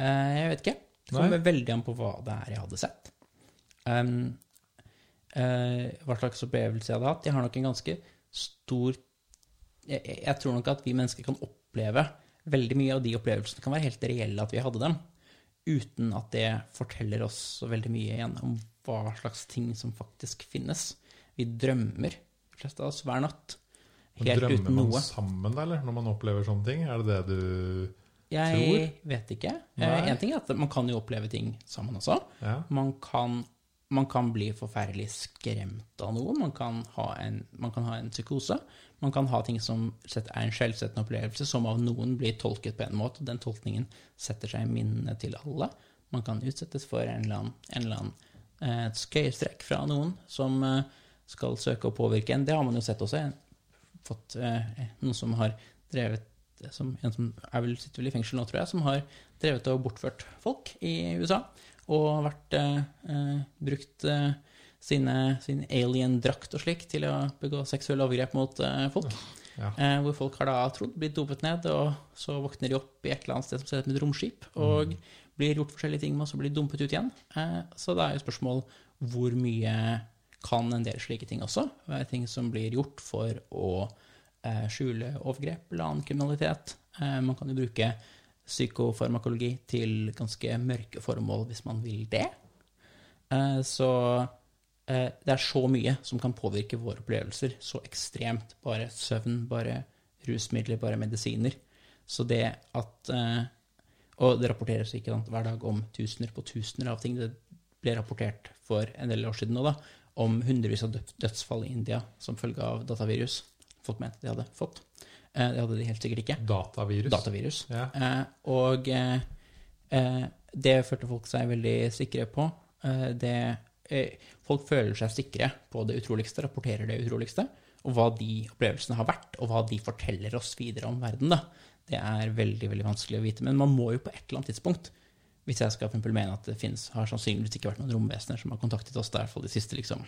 Speaker 2: Eh, jeg vet ikke. Det kommer veldig an på hva det er jeg hadde sett. Um, hva slags opplevelse jeg hadde hatt. Jeg har nok en ganske stor jeg, jeg jeg tror nok at vi mennesker kan oppleve veldig mye av de opplevelsene kan være helt reelle at vi hadde dem, uten at det forteller oss så veldig mye igjen om hva slags ting som faktisk finnes. Vi drømmer, de fleste av oss, hver natt. Helt
Speaker 1: Drømmer
Speaker 2: uten
Speaker 1: man
Speaker 2: noe.
Speaker 1: sammen da, eller? Når man opplever sånne ting? Er det det du
Speaker 2: Jeg
Speaker 1: tror?
Speaker 2: vet ikke.
Speaker 1: Nei.
Speaker 2: En ting er at man kan jo oppleve ting sammen også.
Speaker 1: Ja.
Speaker 2: Man kan, man kan bli forferdelig skremt av noe. Man kan, en, man kan ha en psykose. Man kan ha ting som er en skjellsettende opplevelse, som av noen blir tolket på en måte. Den tolkningen setter seg i minnet til alle. Man kan utsettes for en eller annen, en eller annen eh, skøyestrekk fra noen som eh, skal søke å påvirke en. Det har man jo sett også. Fått eh, noen som har drevet som, En som er vel, sitter vel i fengsel nå, tror jeg, som har drevet og bortført folk i USA. Og vært eh, eh, brukt eh, sine, sin alien-drakt og slik til å begå seksuelle overgrep mot eh, folk.
Speaker 1: Ja.
Speaker 2: Eh, hvor folk har da trodd, blitt dopet ned, og så våkner de opp i et eller annet sted som ser ut som et romskip, og blir gjort forskjellige ting med, og så blir de dumpet ut igjen. Eh, så det er jo spørsmål hvor mye kan en del slike ting også være ting som blir gjort for å skjule overgrep eller annen kriminalitet. Eh, man kan jo bruke psykofarmakologi til ganske mørke formål hvis man vil det. Eh, så eh, det er så mye som kan påvirke våre opplevelser så ekstremt. Bare søvn, bare rusmidler, bare medisiner. Så det at eh, Og det rapporteres ikke sant, hver dag om tusener på tusener av ting. Det ble rapportert for en del år siden nå, da, om hundrevis av dødsfall i India som følge av datavirus. Folk mente de hadde fått. Eh, det hadde de helt sikkert ikke.
Speaker 1: Datavirus.
Speaker 2: Datavirus.
Speaker 1: Ja.
Speaker 2: Eh, og eh, det følte folk seg veldig sikre på. Eh, det, folk føler seg sikre på det utroligste, rapporterer det utroligste. Og hva de opplevelsene har vært, og hva de forteller oss videre om verden. Da. Det er veldig veldig vanskelig å vite. Men man må jo på et eller annet tidspunkt Hvis jeg skal for mene at det finnes, har sannsynligvis ikke vært noen romvesener som har kontaktet oss, der, i hvert fall de siste liksom,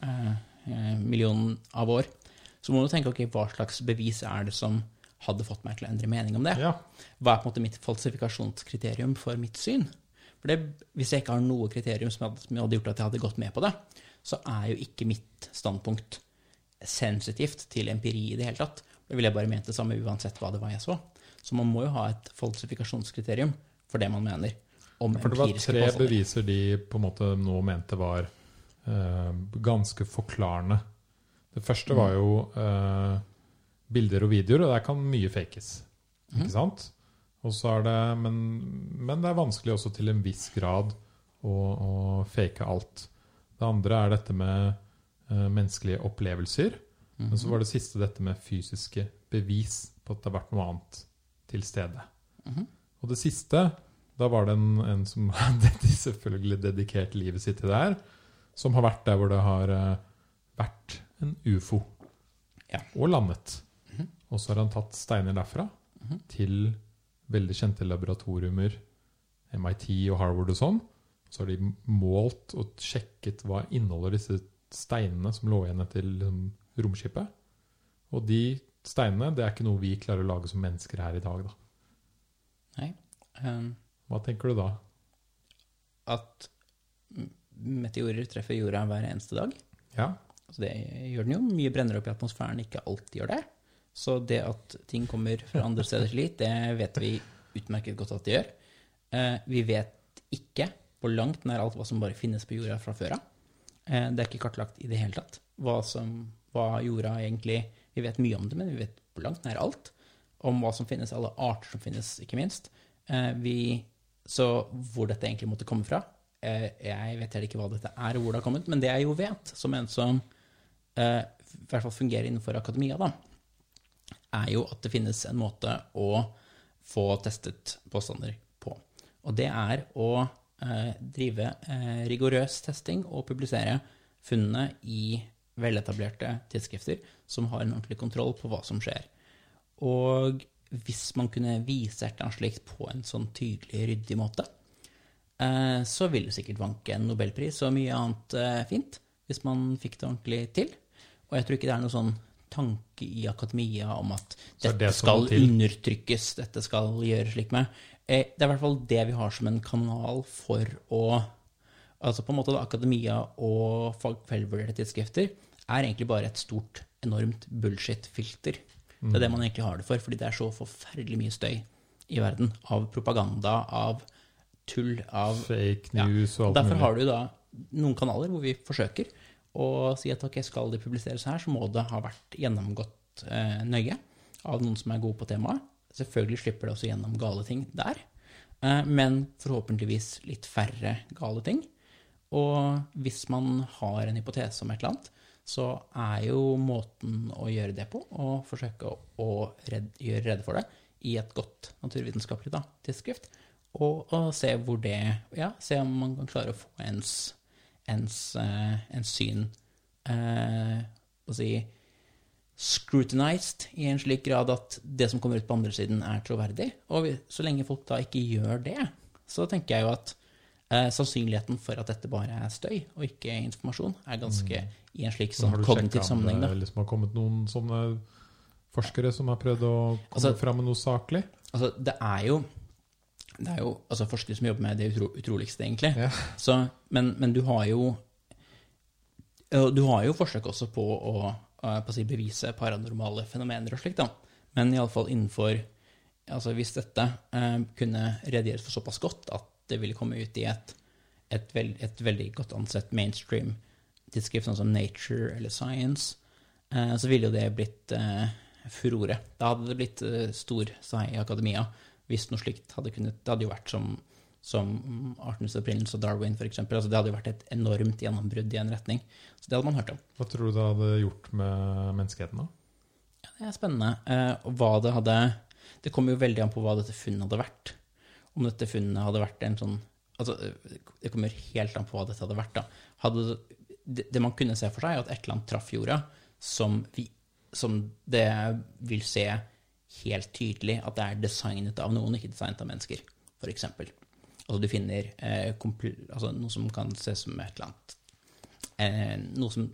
Speaker 2: eh, eh, millionen av år, så må du tenke ok, hva slags bevis er det som hadde fått meg til å endre mening om det?
Speaker 1: Ja.
Speaker 2: Hva er på en måte mitt falsifikasjonskriterium for mitt syn? For det, Hvis jeg ikke har noe kriterium som hadde, gjort at jeg hadde gått med på det, så er jo ikke mitt standpunkt sensitivt til empiri i det hele tatt. Da ville jeg bare ment det samme uansett hva det var jeg så. Så man må jo ha et falsifikasjonskriterium for det man mener. Om
Speaker 1: For det var tre beviser de på en måte nå mente var eh, ganske forklarende. Det første var jo eh, bilder og videoer, og der kan mye fakes. Ikke sant? Og så er det, men, men det er vanskelig også til en viss grad å, å fake alt. Det andre er dette med eh, menneskelige opplevelser. Men så var det siste dette med fysiske bevis på at det har vært noe annet til stede. Og det siste, da var det en, en som hadde selvfølgelig dedikert livet sitt til det her, som har vært der hvor det har eh, vært en ufo
Speaker 2: Ja.
Speaker 1: og landet. Og så har han tatt steiner derfra til veldig kjente laboratoriumer, MIT og Harvard og sånn. Så har de målt og sjekket hva inneholder disse steinene som lå igjen etter liksom, romskipet. Og de steinene det er ikke noe vi klarer å lage som mennesker her i dag. Da.
Speaker 2: Nei. Um,
Speaker 1: Hva tenker du da?
Speaker 2: at meteorer treffer jorda hver eneste dag.
Speaker 1: Ja,
Speaker 2: Altså det gjør den jo. Mye brenner opp i atmosfæren, ikke alltid gjør det. Så det at ting kommer fra andre steder til hit, det vet vi utmerket godt at det gjør. Eh, vi vet ikke på langt nær alt hva som bare finnes på jorda fra før av. Eh, det er ikke kartlagt i det hele tatt hva, som, hva jorda egentlig Vi vet mye om det, men vi vet på langt nær alt. Om hva som finnes, alle arter som finnes, ikke minst. Eh, vi, så hvor dette egentlig måtte komme fra, Jeg vet heller ikke hva dette er, og hvor det har kommet, men det jeg jo vet, som en som i hvert fall fungerer innenfor akademia, da, er jo at det finnes en måte å få testet påstander på. Og det er å eh, drive eh, rigorøs testing og publisere funnene i veletablerte tidsskrifter som har en ordentlig kontroll på hva som skjer. Og hvis man kunne vise et eller annet slikt på en sånn tydelig, ryddig måte, eh, så ville det sikkert vanke en nobelpris og mye annet eh, fint, hvis man fikk det ordentlig til. Og jeg tror ikke det er noe sånn tanke i akademia om at dette
Speaker 1: det
Speaker 2: skal undertrykkes, dette skal gjøres slik med. Eh, Det er i hvert fall det vi har som en kanal for å Altså på en måte da, Akademia og fagfellevurderte tidsskrifter er egentlig bare et stort, enormt bullshit-filter. Det er det man egentlig har det for, fordi det er så forferdelig mye støy i verden av propaganda, av tull, av
Speaker 1: Fake
Speaker 2: ja.
Speaker 1: news og alt mulig.
Speaker 2: Derfor har du da noen kanaler hvor vi forsøker å si at ok, skal det publiseres her, så må det ha vært gjennomgått eh, nøye av noen som er gode på temaet. Selvfølgelig slipper det også gjennom gale ting der, eh, men forhåpentligvis litt færre gale ting. Og hvis man har en hypotese om et eller annet, så er jo måten å gjøre det på å forsøke å, redd, gjøre rede for det i et godt naturvitenskapelig da, tidsskrift, og, og se hvor det Ja, se om man kan klare å få ens, ens, eh, ens syn eh, å si scrutinized i en slik grad at det som kommer ut på andre siden, er troverdig. Og så lenge folk da ikke gjør det, så tenker jeg jo at eh, sannsynligheten for at dette bare er støy og ikke informasjon, er ganske i en slik
Speaker 1: Så
Speaker 2: sånn
Speaker 1: har du
Speaker 2: kognitiv
Speaker 1: om
Speaker 2: sammenheng. da.
Speaker 1: det liksom har kommet noen sånne forskere som har prøvd å komme
Speaker 2: Altså-
Speaker 1: fram med noe saklig?
Speaker 2: Altså, det er jo det er jo altså, forskere som jobber med det utro, utroligste, egentlig.
Speaker 1: Ja.
Speaker 2: Så, men, men du har jo Du har jo forsøk også på å, eh, på å si, bevise paranormale fenomener og slikt. Men iallfall innenfor Altså hvis dette eh, kunne redegjøres for såpass godt at det ville komme ut i et, et, veld, et veldig godt ansett mainstream tidsskrift sånn som Nature eller Science, eh, så ville jo det blitt eh, furore. Da hadde det blitt eh, stor sei i akademia hvis noe slikt hadde kunnet Det hadde jo vært som, som Artens opprinnelse og Darwin, f.eks. Altså, det hadde jo vært et enormt gjennombrudd i en retning. Så det hadde man hørt om.
Speaker 1: Hva tror du det hadde gjort med menneskeheten, da?
Speaker 2: Ja, det er spennende. Eh, hva det hadde Det kommer jo veldig an på hva dette funnet hadde vært. Om dette funnet hadde vært en sånn Altså, eh, det kommer helt an på hva dette hadde vært, da. Hadde det, man kunne se for seg, er at et eller annet traff jorda som, vi, som det vil se helt tydelig at det er designet av noen, ikke designet av mennesker, f.eks. Altså du finner eh, altså, noe som kan se som et eller annet eh, Noe som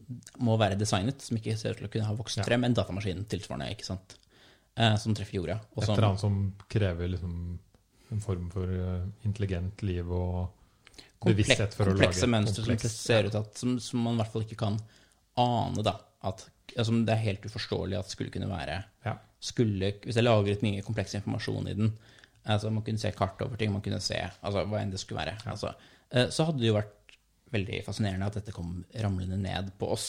Speaker 2: må være designet, som ikke ser ut til å kunne ha vokst
Speaker 1: Ja.
Speaker 2: frem. En datamaskin tilsvarende, ikke sant. Eh, som treffer jorda.
Speaker 1: Et eller annet som krever liksom en form for eh, intelligent liv og bevissthet for å lage
Speaker 2: komplekse mønstre som
Speaker 1: kompleks-
Speaker 2: ser ut at, som, som man i hvert fall ikke kan ane, da. At, altså, det er helt uforståelig at skulle kunne være
Speaker 1: Ja.
Speaker 2: Skulle, Hvis jeg lagret mye kompleks informasjon i den, altså man kunne se kart over ting, man kunne se altså, hva enn det skulle være, altså, eh, så hadde det jo vært veldig fascinerende at dette kom ramlende ned på oss.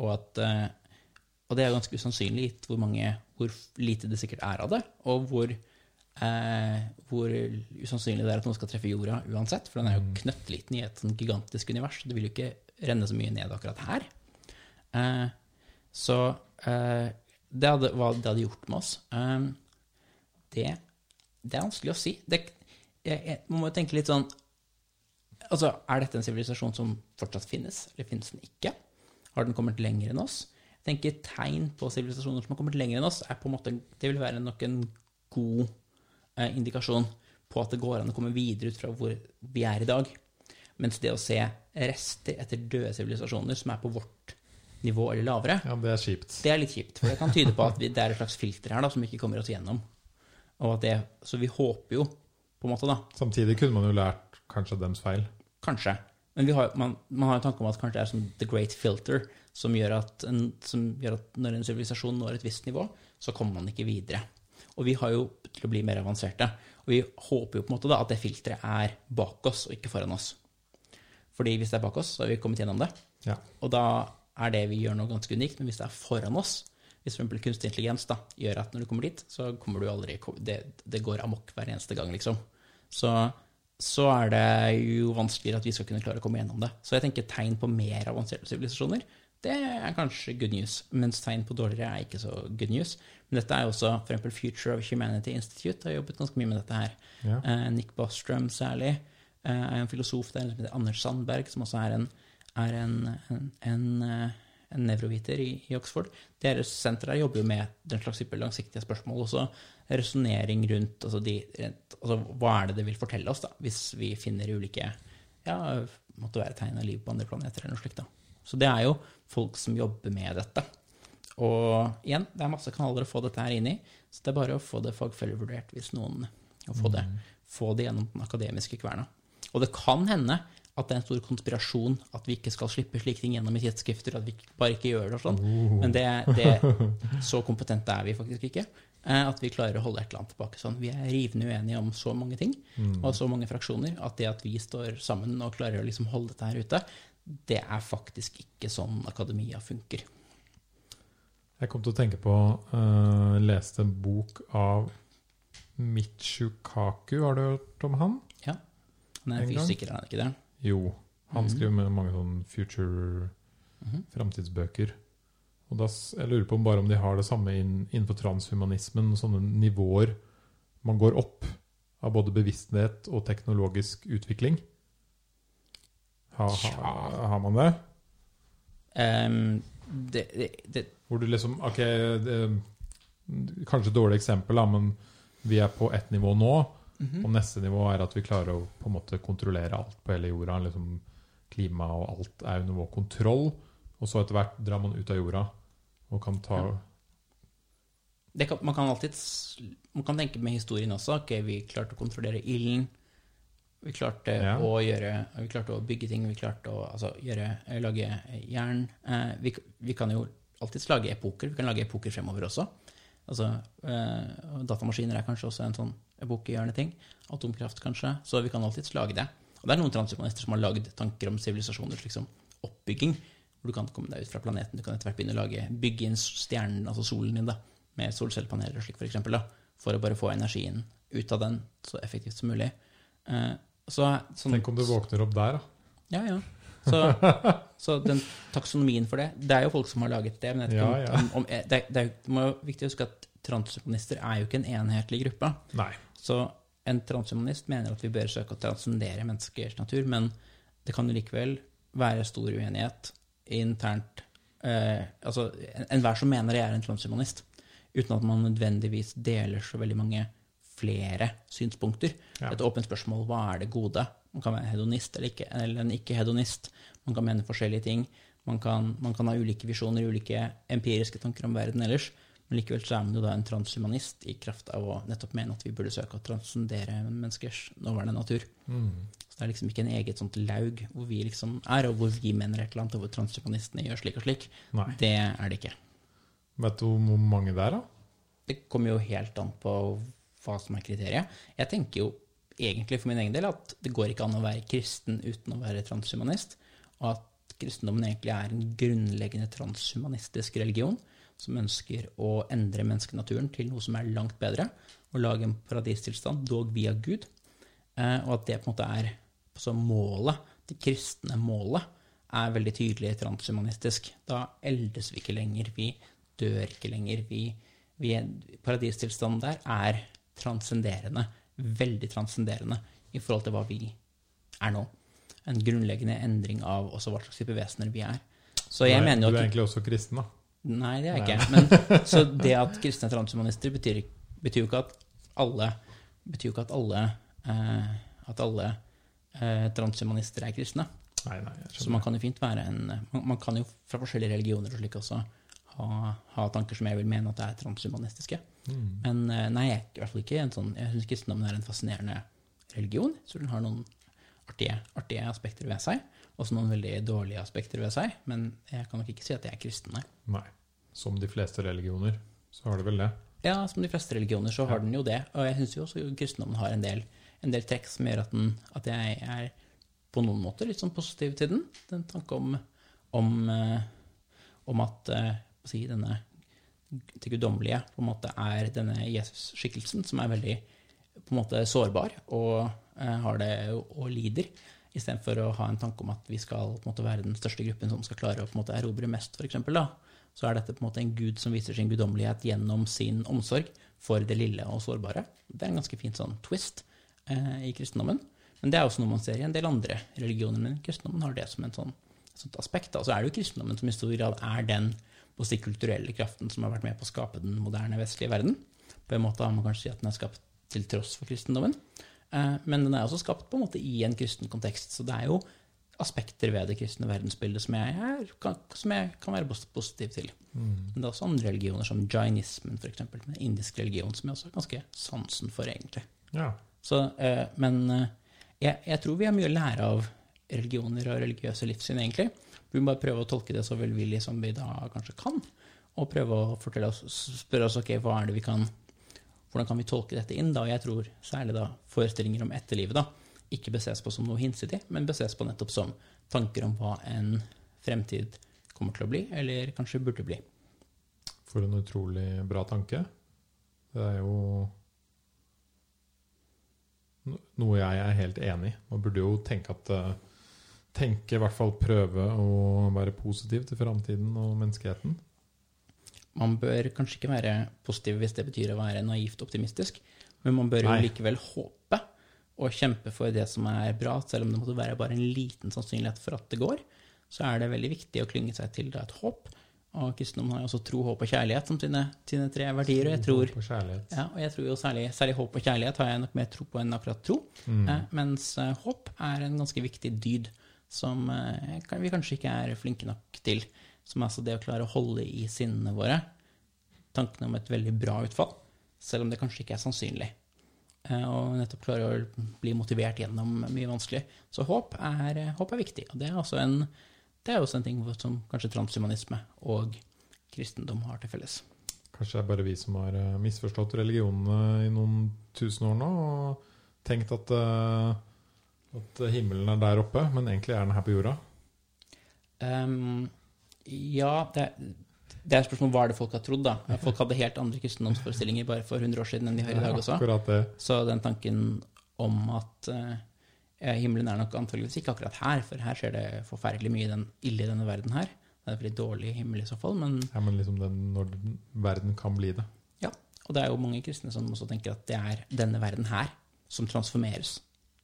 Speaker 2: Og at eh, og det er ganske usannsynlig gitt hvor, mange, hvor lite det sikkert er av det, og hvor, eh, hvor usannsynlig det er at noen skal treffe jorda uansett, for den er jo knøttliten i et sånn gigantisk univers. Det vil jo ikke renne så mye ned akkurat her. Eh, så eh, det, hadde, hva det hadde gjort med oss, um, det, det er vanskelig å si. Det, jeg, jeg, man må jo tenke litt sånn Altså, er dette en sivilisasjon som fortsatt finnes, eller finnes den ikke? Har den kommet lenger enn oss? Jeg tenker Tegn på sivilisasjoner som har kommet lenger enn oss, er på en måte, det vil være nok en god eh, indikasjon på at det går an å komme videre ut fra hvor vi er i dag. Mens det å se rester etter døde sivilisasjoner som er på vårt nivå eller lavere,
Speaker 1: Ja, det er kjipt.
Speaker 2: det er litt kjipt. For det kan tyde på at vi, det er et slags filter her da, som ikke kommer oss gjennom. Og at det, så vi håper jo, på en måte, da,
Speaker 1: Samtidig kunne man jo lært kanskje dems feil.
Speaker 2: Kanskje. Men vi har, man, man har en tanke om at kanskje det er som the great filter, som gjør, at en, som gjør at når en sivilisasjon når et visst nivå, så kommer man ikke videre. Og vi har jo til å bli mer avanserte. Og vi håper jo på en måte da at det filteret er bak oss, og ikke foran oss. Fordi hvis det er bak oss, så har vi kommet gjennom det.
Speaker 1: Ja.
Speaker 2: Og da er det vi gjør noe ganske unikt. Men hvis det er foran oss, hvis f.eks. kunstig intelligens da, gjør at når du kommer dit, så kommer du aldri Det, det går amok hver eneste gang, liksom. Så så er det jo vanskeligere at vi skal kunne klare å komme gjennom det. Så jeg tenker tegn på mer avanserte sivilisasjoner, det er kanskje good news. Mens tegn på dårligere er ikke så good news. Men dette er jo også eksempel Future of Humanity Institute har jobbet ganske mye med dette her.
Speaker 1: Ja.
Speaker 2: Eh, Nick Bostrom særlig eh, er en filosof der som heter Anders Sandberg, som også er en, er en, en, en, eh, en nevroviter i, i Oxford. Deres senter der jobber jo med den slags type langsiktige spørsmål. Også resonnering rundt altså de, rent, altså hva er det det vil fortelle oss, da, hvis vi finner ulike ja, måtte være tegn av liv på andre planeter eller noe slikt. da. Så det er jo folk som jobber med dette. Og igjen, det er masse kanaler å få dette her inn i, så det er bare å få det fagfellevurdert hvis noen å få det, få det gjennom den akademiske kverna. Og det kan hende at det er en stor konspirasjon at vi ikke skal slippe slike ting gjennom i tidsskrifter, at vi bare ikke gjør det og sånn. Men det, det, så kompetente er vi faktisk ikke. eh, At vi klarer å holde et eller annet tilbake sånn. Vi er rivende uenige om så mange ting og så mange fraksjoner at det at vi står sammen og klarer å liksom holde dette her ute, det er faktisk ikke sånn akademia funker.
Speaker 1: Jeg kom til å tenke på uh, Leste en bok av Michu Kaku. Har du hørt om han?
Speaker 2: Ja. Han er
Speaker 1: En
Speaker 2: fysiker, er han ikke det?
Speaker 1: Jo. Han
Speaker 2: Mhm.
Speaker 1: skriver med mange sånne future
Speaker 2: Mhm.
Speaker 1: framtidsbøker. Og da, jeg lurer på om bare om de har det samme innenfor transhumanismen, sånne nivåer man går opp av både bevissthet og teknologisk utvikling. Ha, ha, har man det?
Speaker 2: Um, det, det, det
Speaker 1: Hvor du liksom Ok, det, kanskje et dårlig eksempel, da, men vi er på ett nivå nå.
Speaker 2: Mhm.
Speaker 1: Og neste nivå er at vi klarer å på en måte kontrollere alt på hele jorda. Liksom klima og alt er under vår kontroll. Og så etter hvert drar man ut av jorda og kan ta
Speaker 2: Ja. det kan, man kan alltid Man kan tenke med historien også. Ok, vi klarte å kontrollere ilden. Vi klarte
Speaker 1: Ja.
Speaker 2: å gjøre Vi klarte å bygge ting. Vi klarte å altså, gjøre, eh, lage jern. Eh, vi, vi kan jo alltids lage epoker. Vi kan lage epoker fremover også. Altså, eh, datamaskiner er kanskje også en sånn epokegjørende ting. Atomkraft, kanskje. Så vi kan alltids lage det. Og det er noen transhumanister som har lagd tanker om sivilisasjoners liksom, oppbygging. Hvor du kan komme deg ut fra planeten. Du kan etter hvert begynne å lage, bygge inn stjernen, altså solen din, da, med solcellepaneler og slik, for eksempel, da, for å bare få energien ut av den så effektivt som mulig. Eh, så, sånn,
Speaker 1: Tenk om du våkner opp der, da.
Speaker 2: ja, ja. Så, så den taksonomien for det Det er jo folk som har laget det. Men jeg
Speaker 1: Ja, ja.
Speaker 2: om, om, det, det er viktig å huske at transhumanister er jo ikke en enhetlig gruppe.
Speaker 1: Nei.
Speaker 2: Så en transhumanist mener at vi bør søke å transcendere menneskers natur, men det kan jo likevel være stor uenighet internt eh, Altså en- enhver som mener det er en transhumanist, uten at man nødvendigvis deler så veldig mange flere synspunkter.
Speaker 1: Ja.
Speaker 2: Et åpent spørsmål hva er det gode? Man kan være hedonist eller, ikke, eller en ikke-hedonist. Man kan mene forskjellige ting. Man kan, man kan ha ulike visjoner, ulike empiriske tanker om verden ellers. Men likevel så er man jo da en transhumanist i kraft av å nettopp mene at vi burde søke å transcendere menneskers nåværende natur.
Speaker 1: Mm.
Speaker 2: Så det er liksom ikke en eget sånt laug hvor vi liksom er, og hvor vi mener et eller annet, og hvor transhumanistene gjør slik og slik.
Speaker 1: Nei.
Speaker 2: Det er det ikke.
Speaker 1: Vet du hvor mange det er, da?
Speaker 2: Det kommer jo helt an på hva som er kriteriet. Jeg tenker jo egentlig for min egen del at det går ikke an å være kristen uten å være transhumanist, og at kristendommen egentlig er en grunnleggende transhumanistisk religion som ønsker å endre menneskenaturen til noe som er langt bedre, og lage en paradistilstand, dog via Gud, eh, og at det på en måte er så målet, det kristne målet, er veldig tydelig transhumanistisk. Da eldes vi ikke lenger, vi dør ikke lenger. Vi, vi paradistilstanden der er transcenderende, veldig transcenderende i forhold til hva vi er nå. En grunnleggende endring av også hva slags type vesener vi er. Så jeg
Speaker 1: Nei,
Speaker 2: mener
Speaker 1: du er egentlig også kristen, da.
Speaker 2: Nei, det er jeg ikke. Men, så det at kristne er transhumanister betyr, betyr jo ikke at alle betyr ikke at alle, eh, at alle eh, transhumanister er kristne.
Speaker 1: Nei, nei,
Speaker 2: Så man kan jo fint være en Man, man kan jo fra forskjellige religioner og slik også ha, ha tanker som jeg vil mene at er transhumanistiske.
Speaker 1: Mm.
Speaker 2: Men eh, nei, jeg er i hvert fall ikke en sånn Jeg syns kristendommen er en fascinerende religion. Så den har noen artige, artige aspekter ved seg. Også noen veldig dårlige aspekter ved seg. Men jeg kan nok ikke si at jeg er kristen, nei.
Speaker 1: Nei. Som de fleste religioner, så har det vel det.
Speaker 2: Ja, som de fleste religioner så har den jo det. Og jeg syns jo også kristendommen har en del, en del trekk som gjør at, den, at jeg er på noen måter litt sånn positiv til den. Den tanke om, om, eh, om at eh, si, denne det guddommelige er denne Jesus-skikkelsen, som er veldig på en måte sårbar og eh, har det og lider, istedenfor å ha en tanke om at vi skal på en måte være den største gruppen som skal klare å på en måte erobre mest, f.eks. Så er dette på en måte en gud som viser sin guddommelighet gjennom sin omsorg for det lille og sårbare. Det er en ganske fin sånn twist eh, i kristendommen. Men det er også noe man ser i en del andre religioner, men kristendommen har det som en sånn, et sånt aspekt. Og så er det jo kristendommen som i stor grad er den på de kulturelle kraften som har vært med på å skape den moderne vestlige verden. På en måte har man kanskje si at den er skapt til tross for kristendommen. Eh, men den er også skapt på en måte i en kristen kontekst. Så det er jo aspekter ved det kristne verdensbildet som jeg, er, kan, som jeg kan være positiv til. Mm. Men det er også andre religioner, som jainismen, f.eks. En indisk religion, som jeg også har ganske sansen for, egentlig.
Speaker 1: Ja.
Speaker 2: Så, eh, men eh, jeg, jeg, tror vi har mye å lære av religioner og religiøse livssyn, egentlig. Vi må bare prøve å tolke det så velvillig som vi da kanskje kan, og prøve å oss, spørre oss ok, hva er det vi kan hvordan kan vi tolke dette inn? da? Jeg tror særlig da forestillinger om etterlivet da, ikke beses på som noe hinsidig, men beses på nettopp som tanker om hva en fremtid kommer til å bli, eller kanskje burde bli.
Speaker 1: For en utrolig bra tanke. Det er jo noe jeg er helt enig i. Man burde jo tenke at eh, Tenke, i hvert fall prøve å være positiv til framtiden og menneskeheten.
Speaker 2: Man bør kanskje ikke være positiv hvis det betyr å være naivt optimistisk, men man bør jo likevel håpe og kjempe for det som er bra, selv om det måtte være bare en liten sannsynlighet for at det går, så er det veldig viktig å klynge seg til et håp. Og kristendommen har jo også tro, håp og kjærlighet som sine, sine tre verdier. Og jeg tror,
Speaker 1: håp og kjærlighet.
Speaker 2: Ja, og jeg tror jo særlig, særlig, håp og kjærlighet har jeg nok mer tro på enn akkurat tro. Mm. Eh, mens eh, håp er en ganske viktig dyd som eh, vi kanskje ikke er flinke nok til. Som er altså det å klare å holde i sinnene våre tankene om et veldig bra utfall, selv om det kanskje ikke er sannsynlig. Eh, og nettopp klare å bli motivert gjennom mye vanskelig. Så håp er, håp er viktig. Og det er, også en, det er også en ting som kanskje transhumanisme og kristendom har til felles.
Speaker 1: Kanskje det er bare vi som har eh, misforstått religionene i noen tusen år nå og tenkt at, eh, at himmelen er der oppe, men egentlig er den her på jorda?
Speaker 2: Um, ja, det, det er spørsmål hva er det folk har trodd. da. Folk hadde helt andre kristendomsforestillinger bare for 100 år siden enn de har i dag også.
Speaker 1: det.
Speaker 2: Så den tanken om at uh, himmelen er nok antageligvis ikke akkurat her, for her skjer det forferdelig mye den, ille i denne verden her. Det er en veldig dårlig himmel i så fall, men
Speaker 1: Ja, Men liksom den, når verden kan bli det.
Speaker 2: Ja. Og det er jo mange kristne som også tenker at det er denne verden her som transformeres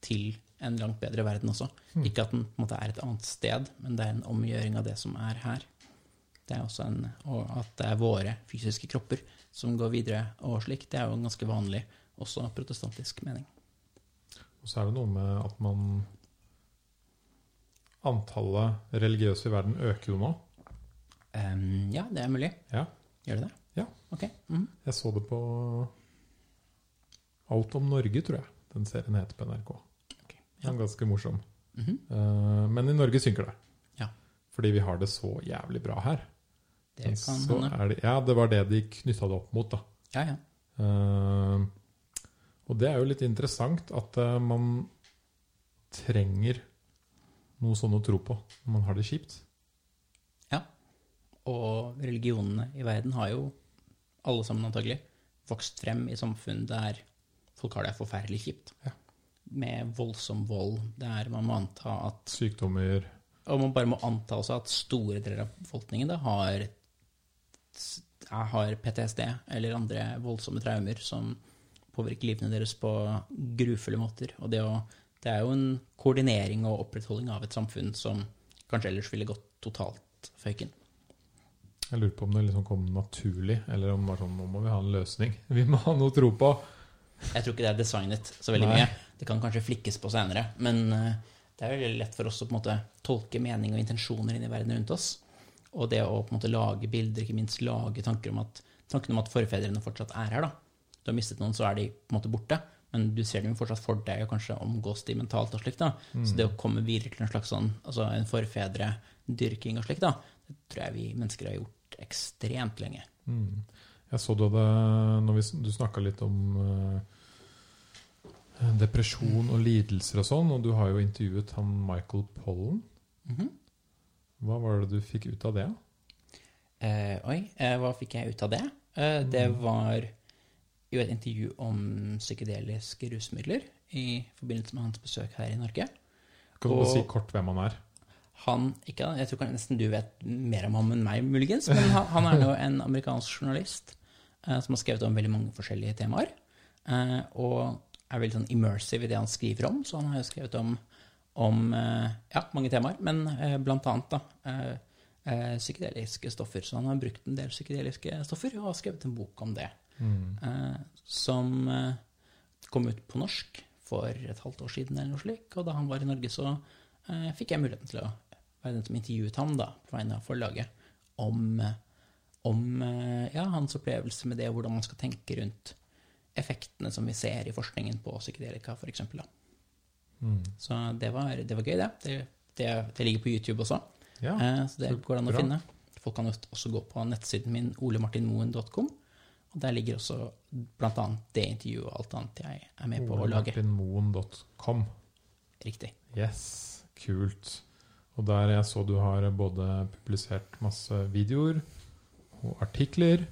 Speaker 2: til en langt bedre verden også. Mm. Ikke at den på en måte er et annet sted, men det er en omgjøring av det som er her. Det er også en, og at det er våre fysiske kropper som går videre og slik. Det er jo en ganske vanlig også protestantisk mening.
Speaker 1: Og så er det noe med at man Antallet religiøse i verden øker jo nå.
Speaker 2: Um, ja, det er mulig.
Speaker 1: Ja.
Speaker 2: Gjør det det?
Speaker 1: Ja.
Speaker 2: Ok. Mm.
Speaker 1: Jeg så det på Alt om Norge, tror jeg den serien heter på NRK. Ja. Ganske morsom. Mm -hmm. men i Norge synker det.
Speaker 2: Ja.
Speaker 1: Fordi vi har det så jævlig bra her.
Speaker 2: Det kan hende.
Speaker 1: Det, ja, det var det de knytta det opp mot, da.
Speaker 2: Ja, ja.
Speaker 1: Uh, og det er jo litt interessant at uh, man trenger noe sånn å tro på når man har det kjipt.
Speaker 2: Ja. Og religionene i verden har jo, alle sammen antagelig, vokst frem i samfunn der folk har det forferdelig kjipt.
Speaker 1: Ja.
Speaker 2: Med voldsom vold. Der man må anta at
Speaker 1: Sykdommer.
Speaker 2: Og man bare må anta også at store deler av befolkningen da har har PTSD eller andre voldsomme traumer som påvirker livene deres på grufulle måter. Og det, å, det, er jo en koordinering og opprettholding av et samfunn som kanskje ellers ville gått totalt føyken.
Speaker 1: Jeg lurer på om det liksom kom naturlig, eller om det var sånn nå må vi ha en løsning. Vi må ha noe å tro på.
Speaker 2: Jeg tror ikke det er designet så veldig Nei. mye. Det kan kanskje flikkes på senere. Men eh, det er veldig lett for oss å på en måte tolke mening og intensjoner inn i verden rundt oss. Og det å på en måte lage bilder, ikke minst lage tanker om at, tanken om at forfedrene fortsatt er her. da. Du har mistet noen, så er de på en måte borte. Men du ser dem fortsatt for deg, og kanskje omgås de mentalt. og slikt da. Mm. Så det å komme videre til en slags sånn, altså en forfedredyrking og slikt, da, det tror jeg vi mennesker har gjort ekstremt lenge.
Speaker 1: Mm. Jeg så det når vi, du snakka litt om uh, depresjon og lidelser og sånn, og du har jo intervjuet han Michael Pollen. Mm -hmm. Hva var det du fikk ut av det?
Speaker 2: Eh, oi, eh, hva fikk jeg ut av det? Eh, det mm. var jo et intervju om psykedeliske rusmidler i forbindelse med hans besøk her i Norge.
Speaker 1: Kan du
Speaker 2: Og-
Speaker 1: si kort hvem han er?
Speaker 2: Han, ikke, Jeg tror nesten du vet mer om ham enn meg, muligens. Men han, han er jo en amerikansk journalist som har skrevet om veldig mange forskjellige temaer. Eh, og er veldig sånn immersive i det han skriver om. Så han har jo skrevet om, om eh, ja, mange temaer, men eh, blant annet da, eh, eh, psykedeliske stoffer. Så han har brukt en del psykedeliske stoffer og har skrevet en bok om det. Mm. som eh, kom ut på norsk for et halvt år siden, eller noe slik. Og da han var i Norge, så eh, fikk jeg muligheten til å være den som intervjuet ham da, på vegne av forlaget om, eh, om eh, ja, hans opplevelse med det, og hvordan man skal tenke rundt effektene som vi ser i forskningen på psykedelika, f.eks. Så det var, det var gøy, det. Det, det. det ligger på YouTube også,
Speaker 1: Ja,
Speaker 2: eh, så det
Speaker 1: så
Speaker 2: går an å
Speaker 1: bra.
Speaker 2: finne. Folk kan også gå på nettsiden min, olemartinmoen.com. Og der ligger også annet det intervjuet og alt annet jeg er med på å lage.
Speaker 1: OleMartinmoen.com.
Speaker 2: Riktig.
Speaker 1: Yes, kult. Og der jeg så du har både publisert masse videoer og artikler.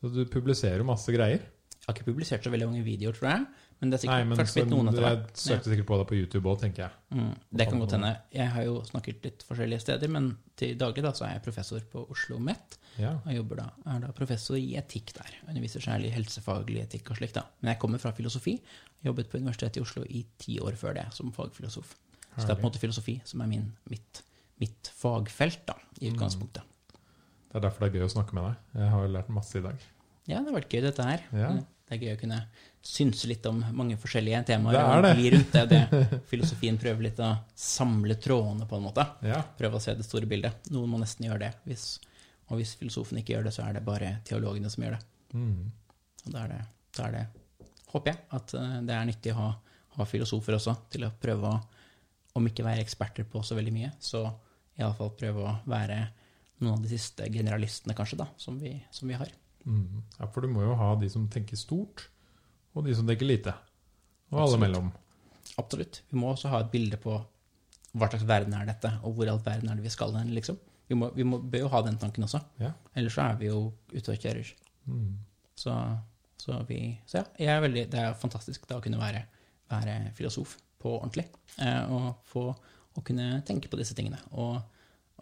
Speaker 1: Så du publiserer masse greier.
Speaker 2: Jeg har ikke publisert så veldig mange videoer, tror jeg. Men det er
Speaker 1: Nei,
Speaker 2: sikkert
Speaker 1: men
Speaker 2: først blitt
Speaker 1: så,
Speaker 2: noen etter hvert.
Speaker 1: jeg søkte sikkert på deg på YouTube òg, tenker jeg.
Speaker 2: Mm, det kan godt hende. Jeg har jo snakket litt forskjellige steder, men til daglig da, så er jeg professor på Oslo OsloMet.
Speaker 1: Ja.
Speaker 2: Og jobber da, er da professor i etikk der. Underviser særlig helsefaglig etikk og slikt. da. Men jeg kommer fra filosofi. Jobbet på Universitetet i Oslo i ti år før det som fagfilosof. Så det er på en måte filosofi som er min, mitt, mitt fagfelt, da, i
Speaker 1: Mm. Det er derfor det er gøy å snakke med deg. Jeg har jo lært masse i dag.
Speaker 2: Ja, det har vært gøy, dette her.
Speaker 1: Ja.
Speaker 2: Det er gøy å kunne synse litt om mange forskjellige temaer.
Speaker 1: Det er det.
Speaker 2: rundt det. det. Filosofien prøver litt å samle trådene, på en måte.
Speaker 1: Ja.
Speaker 2: Prøve å se det store bildet. Noen må nesten gjøre det. Hvis, og hvis filosofen ikke gjør det, så er det bare teologene som gjør det.
Speaker 1: Mm.
Speaker 2: Og da er det, da er det håper jeg, at eh, det er nyttig å ha, ha filosofer også, til å prøve å, om ikke være eksperter på så veldig mye, så iallfall prøve å være noen av de siste generalistene, kanskje, da, som vi, som vi har.
Speaker 1: Mm. ja, for du må jo ha de som tenker stort, og de som tenker lite. Og alle mellom.
Speaker 2: Absolutt. Vi må også ha et bilde på hva slags verden er dette, og hvor i all verden er det vi skal hen, liksom. Vi, må, vi må, bør jo ha den tanken også.
Speaker 1: Ja.
Speaker 2: Ellers så er vi jo ute og kjører.
Speaker 1: Mm.
Speaker 2: Så, så, vi, så ja, jeg er veldig, det er fantastisk da å kunne være, være filosof på ordentlig. Eh, og få å kunne tenke på disse tingene. Og,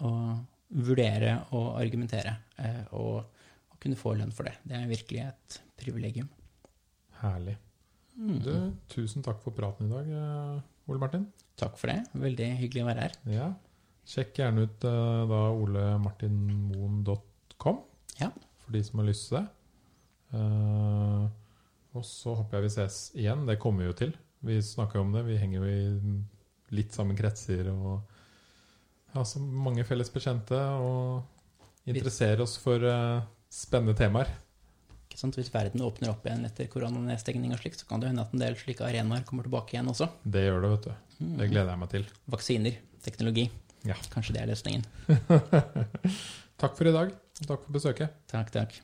Speaker 2: og vurdere og argumentere. Eh, og, og kunne få lønn for det. Det er virkelig et privilegium.
Speaker 1: Herlig.
Speaker 2: Mm.
Speaker 1: Du, tusen takk for praten i dag, eh, Ole Martin.
Speaker 2: Takk for det. Veldig hyggelig å være her.
Speaker 1: Ja. Sjekk gjerne ut eh, da olemartinmoen.com
Speaker 2: Ja.
Speaker 1: for de som har lyst til det. Uh, og så håper jeg vi ses igjen. Det kommer vi jo til. Vi snakker jo om det. Vi henger jo i litt samme kretser og har så mange felles bekjente og interesserer oss for uh, spennende temaer.
Speaker 2: Ikke sant? Hvis verden åpner opp igjen etter koronanedstengning og slikt, så kan det hende at en del slike arenaer kommer tilbake igjen også.
Speaker 1: Det gjør det, vet du. Det gleder jeg meg til.
Speaker 2: Vaksiner, teknologi.
Speaker 1: Ja.
Speaker 2: Kanskje det er løsningen.
Speaker 1: Takk for i dag, og takk for besøket.
Speaker 2: Takk, takk.